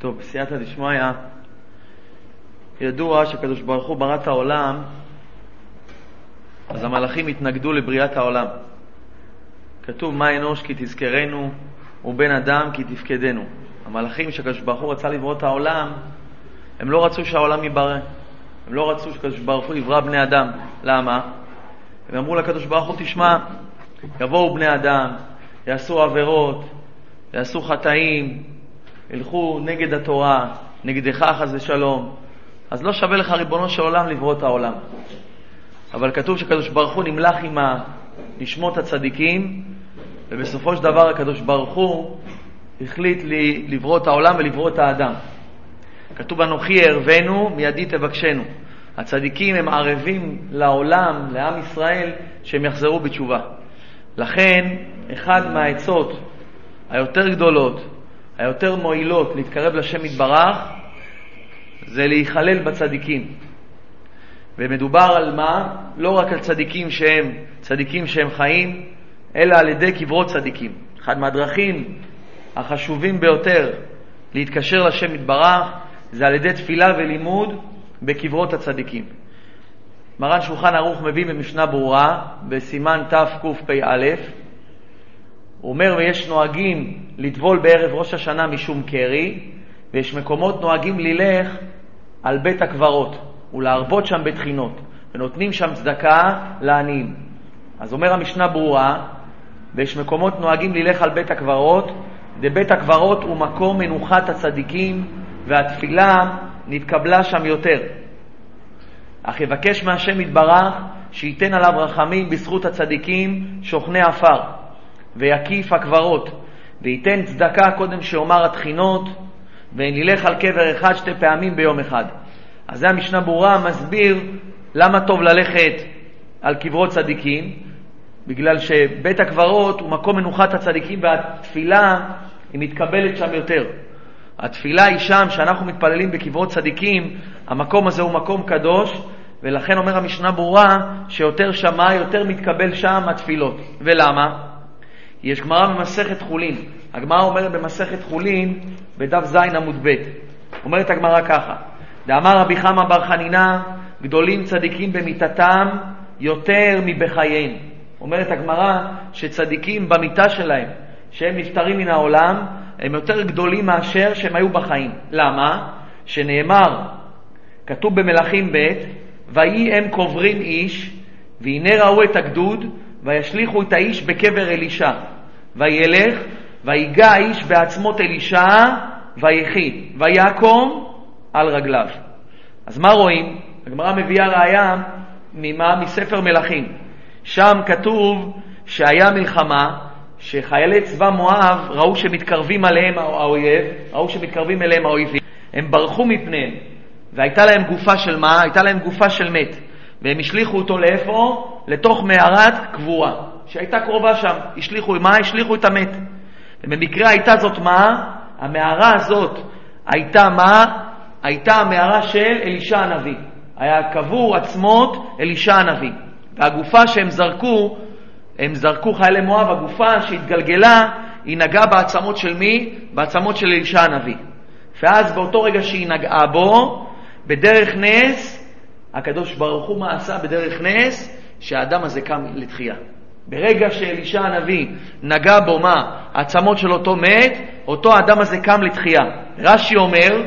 טוב, בסייעתא דשמיא, ידוע שקדוש ברוך הוא ברא את העולם, אז המלאכים התנגדו לבריאת העולם. כתוב, מה אנוש כי תזכרנו, ובן אדם כי תפקדנו. המלאכים שקדוש ברוך הוא רצה לברוא את העולם, הם לא רצו שהעולם ייברא. הם לא רצו שקדוש ברוך הוא יברא בני אדם. למה? הם אמרו לקדוש ברוך הוא, תשמע, יבואו בני אדם, יעשו עבירות, יעשו חטאים, ילכו נגד התורה, נגדך חס ושלום, אז לא שווה לך, ריבונו של עולם, לברוא את העולם. אבל כתוב שקדוש ברוך הוא נמלך עם נשמות הצדיקים, ובסופו של דבר הקדוש ברוך הוא החליט לי לברוא את העולם ולברוא את האדם. כתוב אנוכי אערבנו, מידי תבקשנו. הצדיקים הם ערבים לעולם, לעם ישראל, שהם יחזרו בתשובה. לכן, אחד מהעצות היותר גדולות, היותר מועילות להתקרב לשם יתברך, זה להיכלל בצדיקים. ומדובר על מה? לא רק על צדיקים שהם צדיקים שהם חיים, אלא על ידי קברות צדיקים. אחת מהדרכים החשובים ביותר להתקשר לשם יתברך זה על ידי תפילה ולימוד בקברות הצדיקים. מרן שולחן ערוך מביא במשנה ברורה, בסימן תקפ"א, הוא אומר, ויש נוהגים לטבול בערב ראש השנה משום קרי, ויש מקומות נוהגים ללך על בית הקברות ולהרבות שם בתחינות, ונותנים שם צדקה לעניים. אז אומר המשנה ברורה, ויש מקומות נוהגים ללך על בית הקברות, דבית הקברות הוא מקום מנוחת הצדיקים, והתפילה נתקבלה שם יותר. אך יבקש מהשם יתברך שייתן עליו רחמים בזכות הצדיקים שוכני עפר, ויקיף הקברות, וייתן צדקה קודם שאומר התחינות, ונלך על קבר אחד שתי פעמים ביום אחד. אז זה המשנה ברורה מסביר למה טוב ללכת על קברות צדיקים, בגלל שבית הקברות הוא מקום מנוחת הצדיקים והתפילה היא מתקבלת שם יותר. התפילה היא שם, שאנחנו מתפללים בקברות צדיקים, המקום הזה הוא מקום קדוש, ולכן אומר המשנה ברורה שיותר שמע, יותר מתקבל שם התפילות. ולמה? יש גמרא במסכת חולין. הגמרא אומרת במסכת חולין, בדף ז עמוד ב', אומרת הגמרא ככה: דאמר רבי חמא בר חנינא, גדולים צדיקים במיתתם יותר מבחייהם. אומרת הגמרא שצדיקים במיתה שלהם, שהם נפטרים מן העולם, הם יותר גדולים מאשר שהם היו בחיים. למה? שנאמר, כתוב במלכים ב', ויהי הם קוברים איש, והנה ראו את הגדוד, וישליכו את האיש בקבר אלישע. וילך, ויגע האיש בעצמות אלישע, ויחי, ויקום על רגליו. אז מה רואים? הגמרא מביאה ראיה ממה? מספר מלכים. שם כתוב שהיה מלחמה, שחיילי צבא מואב ראו שמתקרבים עליהם האויב, ראו שמתקרבים אליהם האויבים, הם ברחו מפניהם, והייתה להם גופה של מה? הייתה להם גופה של מת, והם השליכו אותו לאיפה? לתוך מערת קבורה, שהייתה קרובה שם. השליכו, מה? השליכו את המת. ובמקרה הייתה זאת מה? המערה הזאת הייתה מה? הייתה המערה של אלישע הנביא. היה קבור עצמות אלישע הנביא. והגופה שהם זרקו, הם זרקו חיילי מואב, הגופה שהתגלגלה, היא נגעה בעצמות של מי? בעצמות של אלישע הנביא. ואז באותו רגע שהיא נגעה בו, בדרך נס, הקדוש ברוך הוא מה עשה בדרך נס? שהאדם הזה קם לתחייה. ברגע שאלישע הנביא נגע בו מה? העצמות של אותו מת, אותו האדם הזה קם לתחייה. רש"י אומר,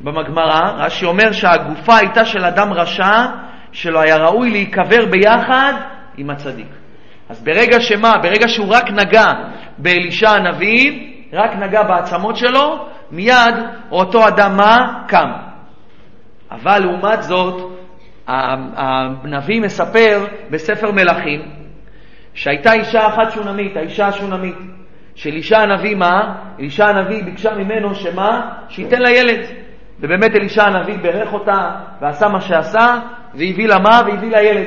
במגמרא, רש"י אומר שהגופה הייתה של אדם רשע, שלא היה ראוי להיקבר ביחד עם הצדיק. אז ברגע שמה? ברגע שהוא רק נגע באלישע הנביא, רק נגע בעצמות שלו, מיד אותו אדם מה? קם. אבל לעומת זאת, הנביא מספר בספר מלכים שהייתה אישה אחת שונמית, האישה השונמית. של אישה הנביא מה? אלישע הנביא ביקשה ממנו שמה? שייתן לה ילד. ובאמת אלישע הנביא בירך אותה ועשה מה שעשה, והביא לה מה? והביא לה ילד.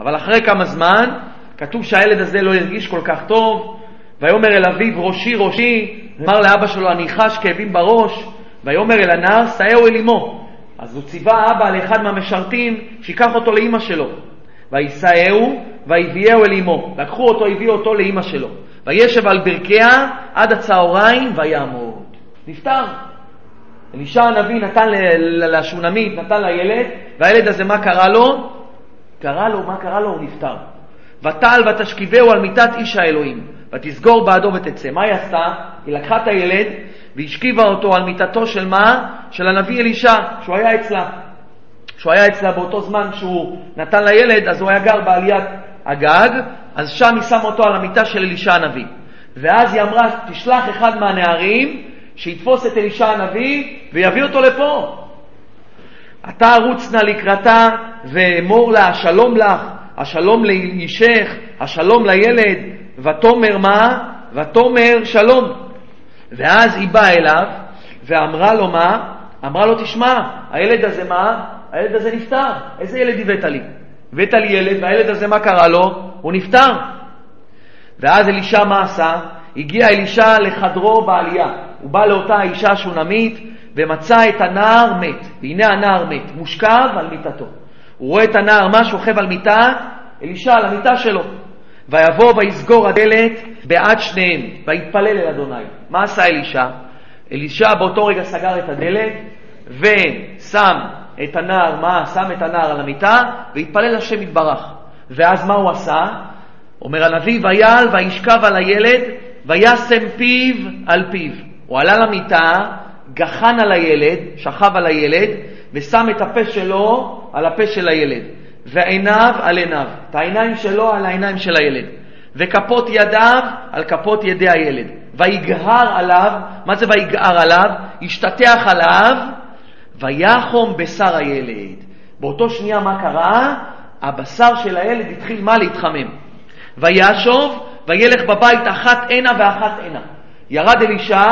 אבל אחרי כמה זמן, כתוב שהילד הזה לא הרגיש כל כך טוב, ויאמר אל אביו ראשי ראשי, אמר לאבא שלו אני חש כאבים בראש, ויאמר אל הנער שאהו אל אמו. אז הוא ציווה אבא לאחד מהמשרתים שיקח אותו לאימא שלו. וישאהו ויביאהו אל אמו. לקחו אותו, הביאו אותו לאימא שלו. וישב על ברכיה עד הצהריים ויעמוד. נפטר. אלישע הנביא נתן לשונמית, נתן לילד, והילד הזה, מה קרה לו? קרה לו, מה קרה לו? הוא נפטר. ותעל ותשכיבהו על מיטת איש האלוהים, ותסגור בעדו ותצא. מה היא עשתה? היא לקחה את הילד והשכיבה אותו על מיטתו של מה? של הנביא אלישע, שהוא היה אצלה. שהוא היה אצלה באותו זמן שהוא נתן לילד, אז הוא היה גר בעליית הגג, אז שם היא שמה אותו על המיטה של אלישע הנביא. ואז היא אמרה, תשלח אחד מהנערים שיתפוס את אלישע הנביא ויביא אותו לפה. אתה רוץ נא לקראתה ואמור לה, השלום לך, השלום לאישך, השלום לילד, ותאמר מה? ותאמר שלום. ואז היא באה אליו ואמרה לו מה? אמרה לו, תשמע, הילד הזה מה? הילד הזה נפטר. איזה ילד הבאת לי? הבאת לי ילד, והילד הזה, מה קרה לו? הוא נפטר. ואז אלישע מה עשה? הגיע אלישע לחדרו בעלייה. הוא בא לאותה אישה שונמית ומצא את הנער מת. והנה הנער מת, מושכב על מיטתו. הוא רואה את הנער, מה שוכב על מיטה? אלישע על המיטה שלו. ויבוא ויסגור הדלת בעד שניהם, ויתפלל אל אדוני. מה עשה אלישע? אלישע באותו רגע סגר את הדלת ושם את הנער, מה? שם את הנער על המיטה והתפלל השם יתברך. ואז מה הוא עשה? אומר הנביא, ויעל וישכב על הילד וישם פיו על פיו. הוא עלה למיטה, גחן על הילד, שכב על הילד, ושם את הפה שלו על הפה של הילד, ועיניו על עיניו, את העיניים שלו על העיניים של הילד, וכפות ידיו על כפות ידי הילד. ויגהר עליו, מה זה ויגהר עליו? השתטח עליו, ויחום בשר הילד. באותו שנייה מה קרה? הבשר של הילד התחיל מה? להתחמם. וישוב, וילך בבית אחת הנה ואחת הנה. ירד אלישע,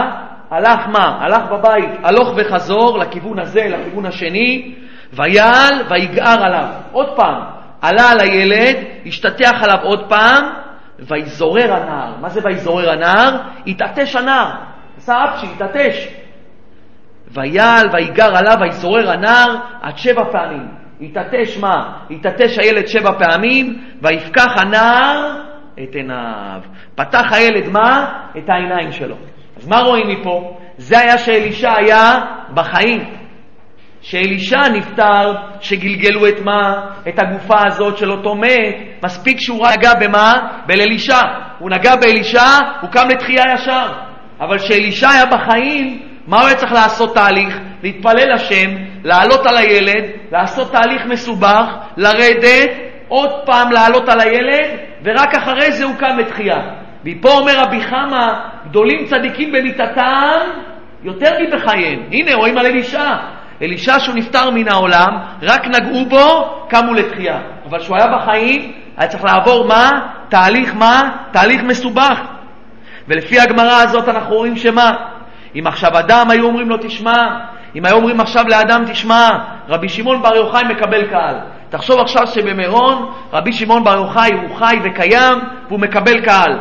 הלך מה? הלך בבית הלוך וחזור לכיוון הזה, לכיוון השני, ויעל ויגער עליו. עוד פעם, עלה על הילד, השתטח עליו עוד פעם, ויזורר הנער. מה זה ויזורר הנער? התעטש הנער. עשה אפשי, התעטש. ויעל ויגר עליו ויזורר הנער עד שבע פעמים. התעטש מה? התעטש הילד שבע פעמים, ויפקח הנער את עיניו. פתח הילד מה? את העיניים שלו. אז מה רואים מפה? זה היה שאלישע היה בחיים. שאלישע נפטר, שגלגלו את מה? את הגופה הזאת של אותו מת, מספיק שהוא נגע במה? באלישע. הוא נגע באלישע, הוא קם לתחייה ישר. אבל כשאלישע היה בחיים, מה הוא היה צריך לעשות תהליך? להתפלל השם, לעלות על הילד, לעשות תהליך מסובך, לרדת, עוד פעם לעלות על הילד, ורק אחרי זה הוא קם לתחייה. מפה אומר רבי חמא, גדולים צדיקים במיתתם יותר מבחייהם. הנה, רואים על אלישע. אלישע שהוא נפטר מן העולם, רק נגעו בו, קמו לתחייה. אבל כשהוא היה בחיים, היה צריך לעבור מה? תהליך מה? תהליך מסובך. ולפי הגמרא הזאת אנחנו רואים שמה? אם עכשיו אדם היו אומרים לו תשמע, אם היו אומרים עכשיו לאדם תשמע, רבי שמעון בר יוחאי מקבל קהל. תחשוב עכשיו שבמירון רבי שמעון בר יוחאי הוא חי וקיים והוא מקבל קהל.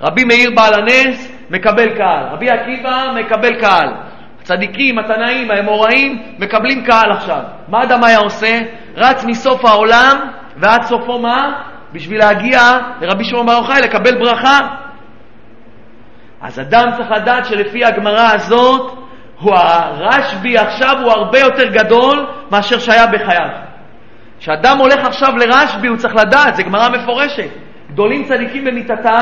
רבי מאיר בעל הנס מקבל קהל, רבי עקיבא מקבל קהל. הצדיקים, התנאים, האמוראים, מקבלים קהל עכשיו. מה אדם היה עושה? רץ מסוף העולם ועד סופו מה? בשביל להגיע לרבי שמעון בר יוחאי לקבל ברכה. אז אדם צריך לדעת שלפי הגמרא הזאת, הרשב"י עכשיו הוא הרבה יותר גדול מאשר שהיה בחייו. כשאדם הולך עכשיו לרשב"י הוא צריך לדעת, זו גמרא מפורשת. גדולים צדיקים במיתתה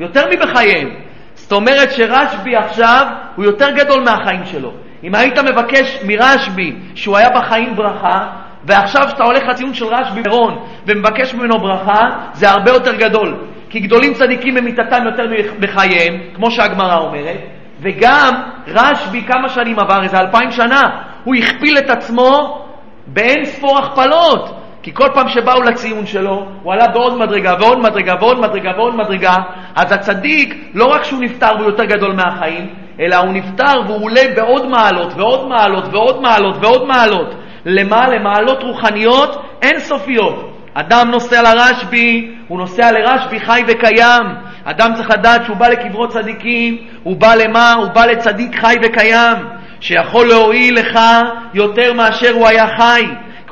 יותר מבחייהם. זאת אומרת שרשב"י עכשיו הוא יותר גדול מהחיים שלו. אם היית מבקש מרשב"י שהוא היה בחיים ברכה, ועכשיו כשאתה הולך לציון של רשב"י מירון ומבקש ממנו ברכה, זה הרבה יותר גדול. כי גדולים צדיקים במיתתם יותר בחייהם, כמו שהגמרא אומרת, וגם רשב"י כמה שנים עבר, איזה אלפיים שנה, הוא הכפיל את עצמו באין ספור הכפלות. כי כל פעם שבאו לציון שלו, הוא עלה בעוד מדרגה ועוד מדרגה ועוד מדרגה ועוד מדרגה, אז הצדיק, לא רק שהוא נפטר והוא יותר גדול מהחיים, אלא הוא נפטר והוא עולה בעוד מעלות ועוד מעלות ועוד מעלות ועוד מעלות. למה? למעלות רוחניות אינסופיות. אדם נוסע לרשב"י, הוא נוסע לרשב"י חי וקיים. אדם צריך לדעת שהוא בא לקברות צדיקים, הוא בא למה? הוא בא לצדיק חי וקיים, שיכול להועיל לך יותר מאשר הוא היה חי.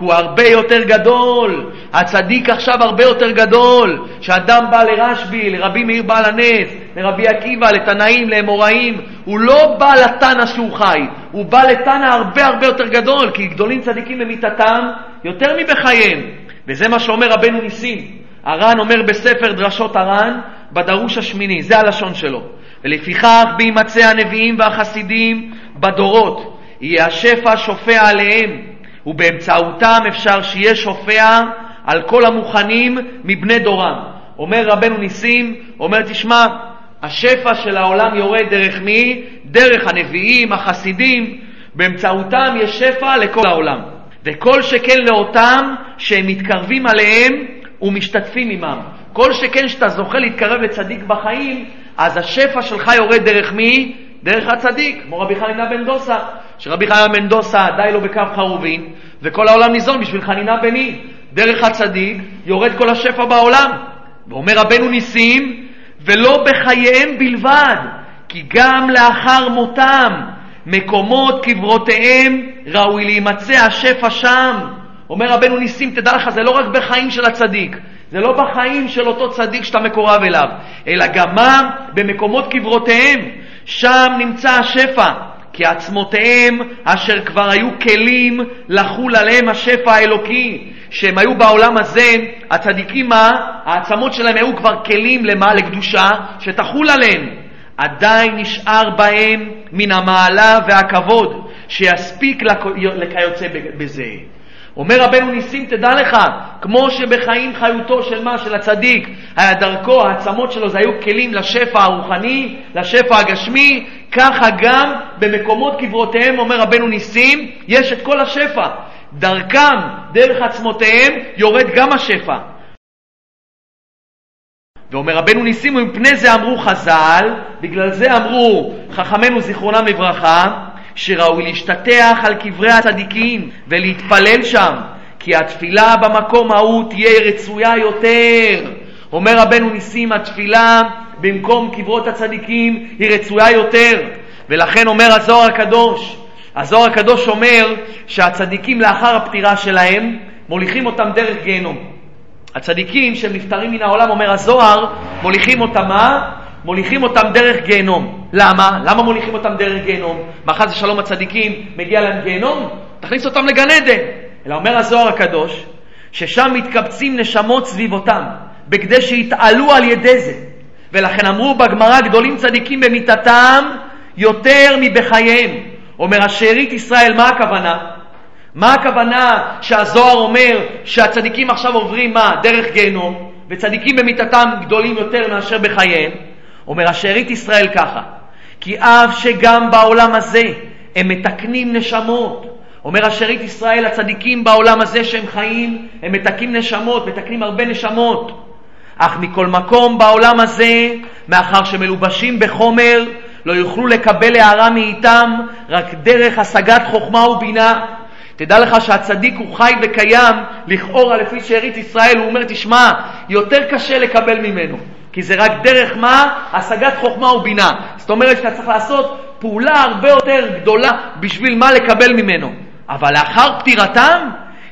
כי הוא הרבה יותר גדול. הצדיק עכשיו הרבה יותר גדול. כשאדם בא לרשב"י, לרבי מאיר בעל הנס, לרבי עקיבא, לתנאים, לאמוראים, הוא לא בא לתנא שהוא חי, הוא בא לתנא הרבה הרבה יותר גדול, כי גדולים צדיקים במיתתם יותר מבחייהם. וזה מה שאומר רבנו ניסים. הר"ן אומר בספר דרשות הר"ן, בדרוש השמיני, זה הלשון שלו. ולפיכך בהימצא הנביאים והחסידים בדורות, יהיה השפע שופע עליהם, ובאמצעותם אפשר שיהיה שופע על כל המוכנים מבני דורם. אומר רבנו ניסים, אומר תשמע, השפע של העולם יורד דרך מי? דרך הנביאים, החסידים, באמצעותם יש שפע לכל העולם. וכל שכן לאותם שהם מתקרבים עליהם ומשתתפים עמם. כל שכן שאתה זוכה להתקרב לצדיק בחיים, אז השפע שלך יורד דרך מי? דרך הצדיק, כמו רבי חנינה בן דוסה, שרבי חנינה בן דוסה די לו בקו חרובין, וכל העולם ניזון בשביל חנינה בני. דרך הצדיק יורד כל השפע בעולם. ואומר רבנו ניסים, ולא בחייהם בלבד, כי גם לאחר מותם, מקומות קברותיהם ראוי להימצא השפע שם. אומר רבנו ניסים, תדע לך, זה לא רק בחיים של הצדיק, זה לא בחיים של אותו צדיק שאתה מקורב אליו, אלא גם מה? במקומות קברותיהם, שם נמצא השפע. כי עצמותיהם אשר כבר היו כלים לחול עליהם השפע האלוקי, שהם היו בעולם הזה, הצדיקים מה? העצמות שלהם היו כבר כלים למה? לקדושה, שתחול עליהם. עדיין נשאר בהם מן המעלה והכבוד, שיספיק לכיוצא בזה. אומר רבנו ניסים, תדע לך, כמו שבחיים חיותו של מה? של הצדיק, היה דרכו, העצמות שלו זה היו כלים לשפע הרוחני, לשפע הגשמי, ככה גם במקומות קברותיהם, אומר רבנו ניסים, יש את כל השפע. דרכם, דרך עצמותיהם, יורד גם השפע. ואומר רבנו ניסים, ומפני זה אמרו חז"ל, בגלל זה אמרו חכמינו זיכרונם לברכה, שראוי להשתטח על קברי הצדיקים ולהתפלל שם, כי התפילה במקום ההוא תהיה רצויה יותר. אומר רבנו ניסים, התפילה במקום קברות הצדיקים היא רצויה יותר. ולכן אומר הזוהר הקדוש, הזוהר הקדוש אומר שהצדיקים לאחר הפטירה שלהם מוליכים אותם דרך גיהנום. הצדיקים שהם נפטרים מן העולם, אומר הזוהר, מוליכים אותם מה? מוליכים אותם דרך גיהנום. למה? למה מוליכים אותם דרך גיהנום? מאחר זה שלום הצדיקים מגיע להם גיהנום? תכניס אותם לגן עדן. אלא אומר הזוהר הקדוש, ששם מתקבצים נשמות סביבותם, בכדי שיתעלו על ידי זה. ולכן אמרו בגמרא גדולים צדיקים במיתתם יותר מבחייהם. אומר השארית ישראל, מה הכוונה? מה הכוונה שהזוהר אומר שהצדיקים עכשיו עוברים מה? דרך גיהנום, וצדיקים במיתתם גדולים יותר מאשר בחייהם? אומר השארית ישראל ככה, כי אף שגם בעולם הזה הם מתקנים נשמות. אומר השארית ישראל, הצדיקים בעולם הזה שהם חיים, הם מתקנים נשמות, מתקנים הרבה נשמות. אך מכל מקום בעולם הזה, מאחר שמלובשים בחומר, לא יוכלו לקבל הערה מאיתם רק דרך השגת חוכמה ובינה. תדע לך שהצדיק הוא חי וקיים, לכאורה לפי שארית ישראל, הוא אומר, תשמע, יותר קשה לקבל ממנו. כי זה רק דרך מה? השגת חוכמה ובינה. זאת אומרת שאתה צריך לעשות פעולה הרבה יותר גדולה בשביל מה לקבל ממנו. אבל לאחר פטירתם,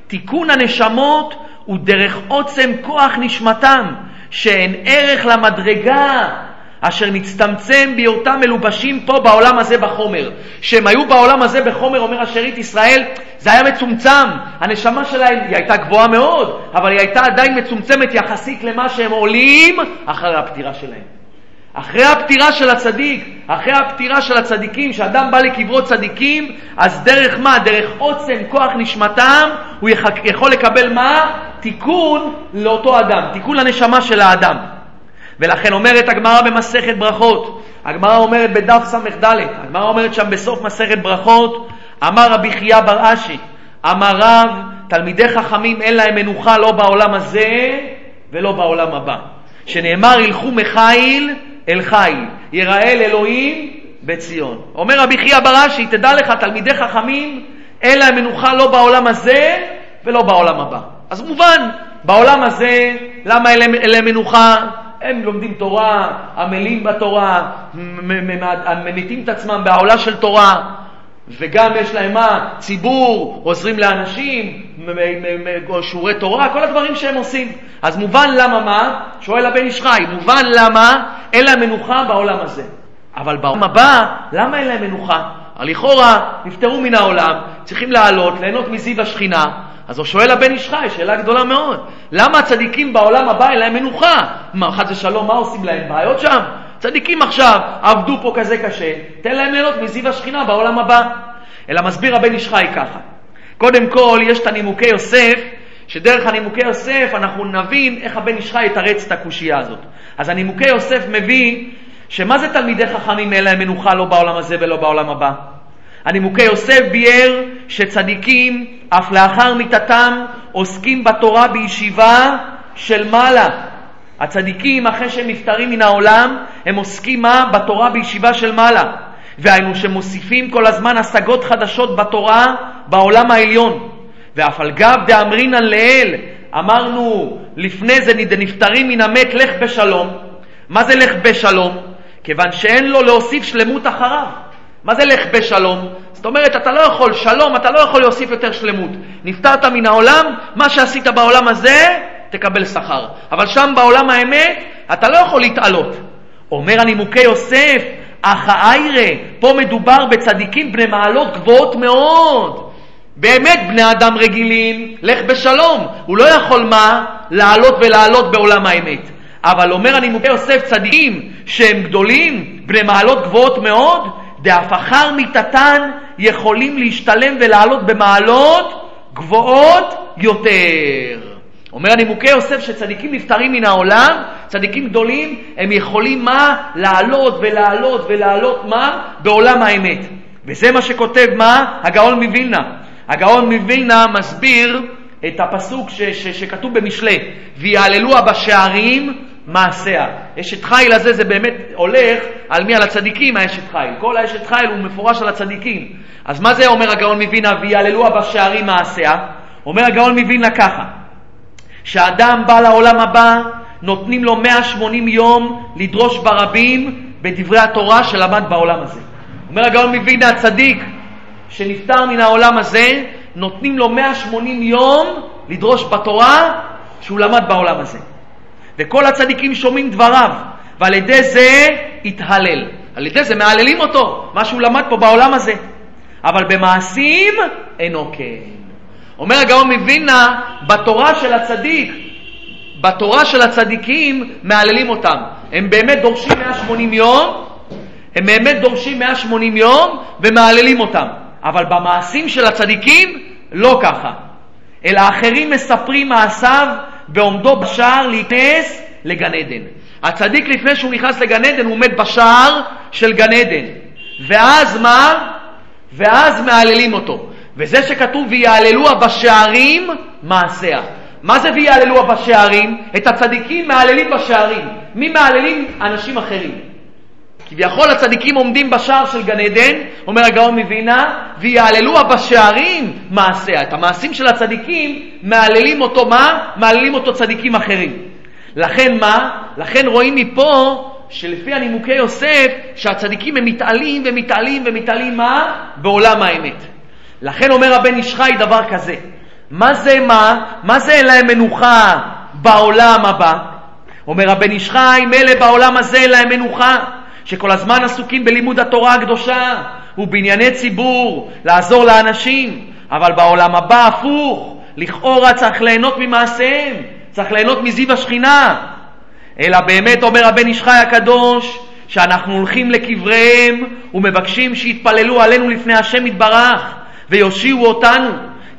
תיקון הנשמות הוא דרך עוצם כוח נשמתם, שאין ערך למדרגה אשר נצטמצם בהיותם מלובשים פה בעולם הזה בחומר. שהם היו בעולם הזה בחומר, אומר השארית ישראל, זה היה מצומצם. הנשמה שלהם, היא הייתה גבוהה מאוד, אבל היא הייתה עדיין מצומצמת יחסית למה שהם עולים אחרי הפטירה שלהם. אחרי הפטירה של הצדיק, אחרי הפטירה של הצדיקים, כשאדם בא לקברות צדיקים, אז דרך מה? דרך עוצם כוח נשמתם, הוא יכול לקבל מה? תיקון לאותו אדם, תיקון לנשמה של האדם. ולכן אומרת הגמרא במסכת ברכות, הגמרא אומרת בדף ס"ד, הגמרא אומרת שם בסוף מסכת ברכות, אמר רבי חייא בר אשי, אמר רב, תלמידי חכמים אין להם מנוחה לא בעולם הזה ולא בעולם הבא. שנאמר ילכו מחיל אל חיל, יראה אל אלוהים בציון. אומר רבי חייא בר אשי, תדע לך, תלמידי חכמים אין להם מנוחה לא בעולם הזה ולא בעולם הבא. אז מובן, בעולם הזה, למה אין להם מנוחה? הם לומדים תורה, עמלים בתורה, ממיתים את עצמם בעולה של תורה, וגם יש להם מה? ציבור, עוזרים לאנשים, שיעורי תורה, כל הדברים שהם עושים. אז מובן למה מה? שואל הבן איש חי, מובן למה אין להם מנוחה בעולם הזה. אבל בעולם הבא, למה אין להם מנוחה? לכאורה, נפטרו מן העולם, צריכים לעלות, ליהנות מזיו השכינה. אז הוא שואל הבן איש חי, שאלה גדולה מאוד, למה הצדיקים בעולם הבא אין להם מנוחה? מה, חס ושלום, מה עושים להם? בעיות שם? צדיקים עכשיו עבדו פה כזה קשה, תן להם ליהנות מזיו השכינה בעולם הבא. אלא מסביר הבן איש חי ככה, קודם כל יש את הנימוקי יוסף, שדרך הנימוקי יוסף אנחנו נבין איך הבן איש חי יתרץ את הקושייה הזאת. אז הנימוקי יוסף מביא שמה זה תלמידי חכמים אין מנוחה לא בעולם הזה ולא בעולם הבא? הנימוקי יוסף ביאר שצדיקים אף לאחר מיתתם עוסקים בתורה בישיבה של מעלה. הצדיקים אחרי שהם נפטרים מן העולם הם עוסקים מה? בתורה בישיבה של מעלה. והיינו שמוסיפים כל הזמן השגות חדשות בתורה בעולם העליון. ואף על גב דאמרינן לאל, אמרנו לפני זה נפטרים מן המת לך בשלום. מה זה לך בשלום? כיוון שאין לו להוסיף שלמות אחריו. מה זה לך בשלום? זאת אומרת, אתה לא יכול, שלום, אתה לא יכול להוסיף יותר שלמות. נפטרת מן העולם, מה שעשית בעולם הזה, תקבל שכר. אבל שם בעולם האמת, אתה לא יכול להתעלות. אומר הנימוקי יוסף, אך האיירה, פה מדובר בצדיקים בני מעלות גבוהות מאוד. באמת בני אדם רגילים, לך בשלום. הוא לא יכול מה? לעלות ולעלות בעולם האמת. אבל אומר הנימוקי יוסף צדיקים שהם גדולים, בני מעלות גבוהות מאוד, אחר מיתתן יכולים להשתלם ולעלות במעלות גבוהות יותר. אומר הנימוקי יוסף שצדיקים נפטרים מן העולם, צדיקים גדולים, הם יכולים מה? לעלות ולעלות ולעלות מה? בעולם האמת. וזה מה שכותב מה? הגאון מווילנה. הגאון מווילנה מסביר את הפסוק ש- ש- שכתוב במשלי, ויעללוה בשערים מעשיה. אשת חיל הזה זה באמת הולך על מי? על הצדיקים האשת חיל. כל האשת חיל הוא מפורש על הצדיקים. אז מה זה אומר הגאון מווילנה ויעללוה בשערים מעשיה? אומר הגאון מווילנה ככה, שאדם בא לעולם הבא, נותנים לו 180 יום לדרוש ברבים בדברי התורה שלמד בעולם הזה. אומר הגאון מווילנה הצדיק שנפטר מן העולם הזה, נותנים לו 180 יום לדרוש בתורה שהוא למד בעולם הזה. וכל הצדיקים שומעים דבריו, ועל ידי זה התהלל. על ידי זה מהללים אותו, מה שהוא למד פה בעולם הזה. אבל במעשים אינו כן. אומר הגאון מווילנה, בתורה של הצדיק, בתורה של הצדיקים מהללים אותם. הם באמת דורשים 180 יום, הם באמת דורשים 180 יום ומהללים אותם. אבל במעשים של הצדיקים לא ככה. אלא אחרים מספרים מעשיו בעומדו בשער להיכנס לגן עדן. הצדיק לפני שהוא נכנס לגן עדן הוא עומד בשער של גן עדן. ואז מה? ואז מהללים אותו. וזה שכתוב ויעללוה בשערים מעשיה. מה זה ויעללוה בשערים? את הצדיקים מהללים בשערים. מי מהללים? אנשים אחרים. כביכול הצדיקים עומדים בשער של גן עדן, אומר הגאון מווינה, ויעללוה בשערים מעשיה. את המעשים של הצדיקים מהללים אותו מה? מהללים אותו צדיקים אחרים. לכן מה? לכן רואים מפה שלפי הנימוקי יוסף, שהצדיקים הם מתעלים ומתעלים ומתעלים מה? בעולם האמת. לכן אומר הבן איש חי דבר כזה, מה זה מה? מה זה אין להם מנוחה בעולם הבא? אומר הבן איש חי, מילא בעולם הזה אין להם מנוחה, שכל הזמן עסוקים בלימוד התורה הקדושה ובענייני ציבור, לעזור לאנשים, אבל בעולם הבא הפוך, לכאורה צריך ליהנות ממעשיהם, צריך ליהנות מזיו השכינה. אלא באמת אומר הבן איש חי הקדוש, שאנחנו הולכים לקבריהם ומבקשים שיתפללו עלינו לפני השם יתברך ויושיעו אותנו,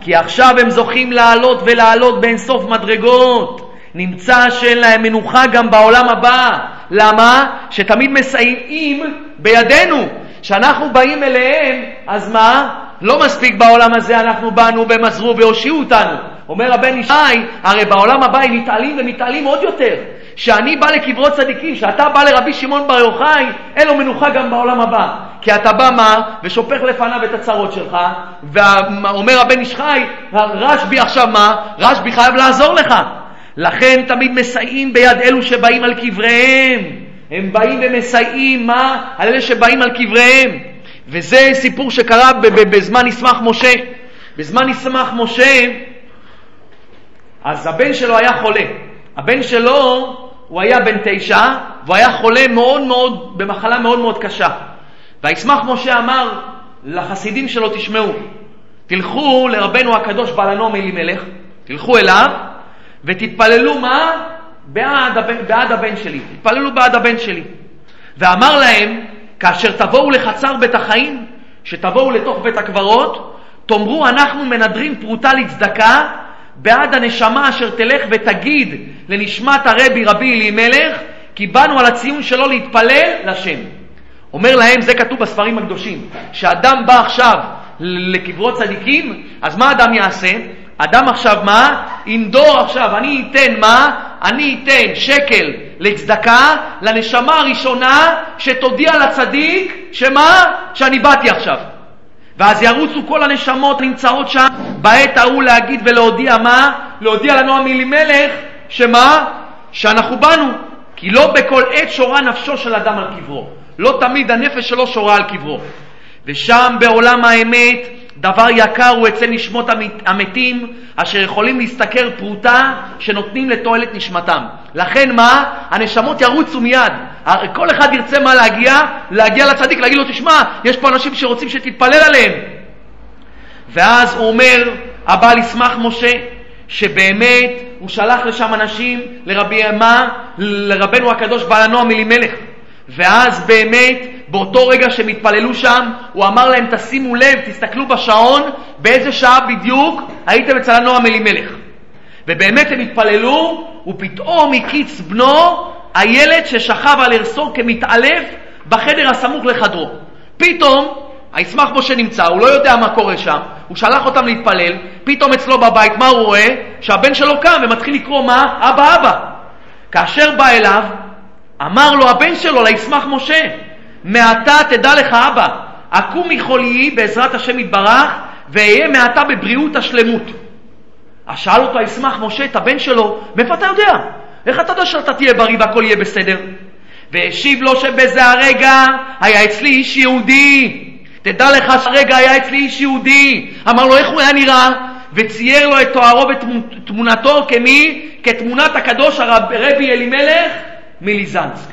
כי עכשיו הם זוכים לעלות ולעלות באינסוף מדרגות. נמצא שאין להם מנוחה גם בעולם הבא. למה? שתמיד מסייעים בידינו. כשאנחנו באים אליהם, אז מה? לא מספיק בעולם הזה אנחנו באנו והם עזרו והושיעו אותנו. אומר הבן ישי, הרי בעולם הבא הם מתעלים ומתעלים עוד יותר. כשאני בא לקברות צדיקים, כשאתה בא לרבי שמעון בר יוחאי, אין לו מנוחה גם בעולם הבא. כי אתה בא מה? ושופך לפניו את הצרות שלך, ואומר הבן איש חי, רשב"י עכשיו מה? רשב"י חייב לעזור לך. לכן תמיד מסייעים ביד אלו שבאים על קבריהם. הם באים ומסייעים, מה? על אלה שבאים על קבריהם. וזה סיפור שקרה בזמן ישמח משה. בזמן ישמח משה, אז הבן שלו היה חולה. הבן שלו, הוא היה בן תשע, והוא היה חולה מאוד מאוד, במחלה מאוד מאוד קשה. וישמח משה אמר לחסידים שלו, תשמעו, תלכו לרבנו הקדוש בעל הנועם אלימלך, תלכו אליו ותתפללו מה? בעד, בעד הבן שלי. תתפללו בעד הבן שלי. ואמר להם, כאשר תבואו לחצר בית החיים, שתבואו לתוך בית הקברות, תאמרו אנחנו מנדרים פרוטה לצדקה בעד הנשמה אשר תלך ותגיד לנשמת הרבי רבי אלימלך, כי באנו על הציון שלו להתפלל לשם. אומר להם, זה כתוב בספרים הקדושים, שאדם בא עכשיו לקברות צדיקים, אז מה אדם יעשה? אדם עכשיו מה? ינדור עכשיו, אני אתן מה? אני אתן שקל לצדקה לנשמה הראשונה שתודיע לצדיק שמה? שאני באתי עכשיו. ואז ירוצו כל הנשמות הנמצאות שם בעת ההוא להגיד ולהודיע מה? להודיע לנו אמילימלך שמה? שאנחנו באנו. כי לא בכל עת שורה נפשו של אדם על קברו. לא תמיד הנפש שלו שורה על קברו. ושם בעולם האמת דבר יקר הוא אצל נשמות המתים, אשר יכולים להשתכר פרוטה שנותנים לתועלת נשמתם. לכן מה? הנשמות ירוצו מיד. כל אחד ירצה מה להגיע? להגיע לצדיק, להגיד לו, תשמע, יש פה אנשים שרוצים שתתפלל עליהם. ואז הוא אומר, הבעל ישמח משה, שבאמת הוא שלח לשם אנשים, לרבי מה? לרבנו הקדוש בעל הנועם אלימלך. ואז באמת, באותו רגע שהם התפללו שם, הוא אמר להם, תשימו לב, תסתכלו בשעון, באיזה שעה בדיוק הייתם אצל הנועם אלימלך. ובאמת הם התפללו, ופתאום הקיץ בנו הילד ששכב על ערסו כמתעלף בחדר הסמוך לחדרו. פתאום, הישמח משה נמצא, הוא לא יודע מה קורה שם, הוא שלח אותם להתפלל, פתאום אצלו בבית, מה הוא רואה? שהבן שלו קם ומתחיל לקרוא מה? אבא אבא. כאשר בא אליו, אמר לו הבן שלו, לישמח משה, מעתה תדע לך אבא, אקום מחוליי בעזרת השם יתברך, ואהיה מעתה בבריאות השלמות. אז שאל אותו הישמח משה את הבן שלו, מאיפה אתה יודע? איך אתה יודע שאתה תהיה בריא והכל יהיה בסדר? והשיב לו שבזה הרגע היה אצלי איש יהודי. תדע לך שהרגע היה אצלי איש יהודי. אמר לו איך הוא היה נראה? וצייר לו את תוארו ותמונתו כמי? כתמונת הקדוש הרבי אלימלך מליזנסק.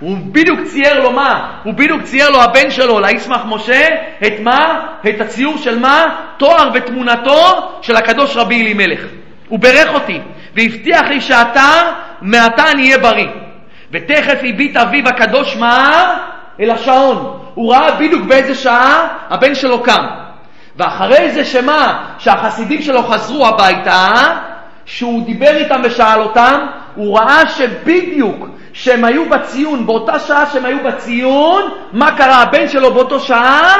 הוא בדיוק צייר לו מה? הוא בדיוק צייר לו הבן שלו, לישמח משה, את מה? את הציור של מה? תואר ותמונתו של הקדוש רבי אלימלך. הוא בירך אותי, והבטיח לי שאתה, מעתה אני אהיה בריא. ותכף הביט אביו הקדוש מה? אל השעון. הוא ראה בדיוק באיזה שעה הבן שלו קם. ואחרי זה שמה? שהחסידים שלו חזרו הביתה, שהוא דיבר איתם ושאל אותם, הוא ראה שבדיוק שהם היו בציון, באותה שעה שהם היו בציון, מה קרה? הבן שלו באותו שעה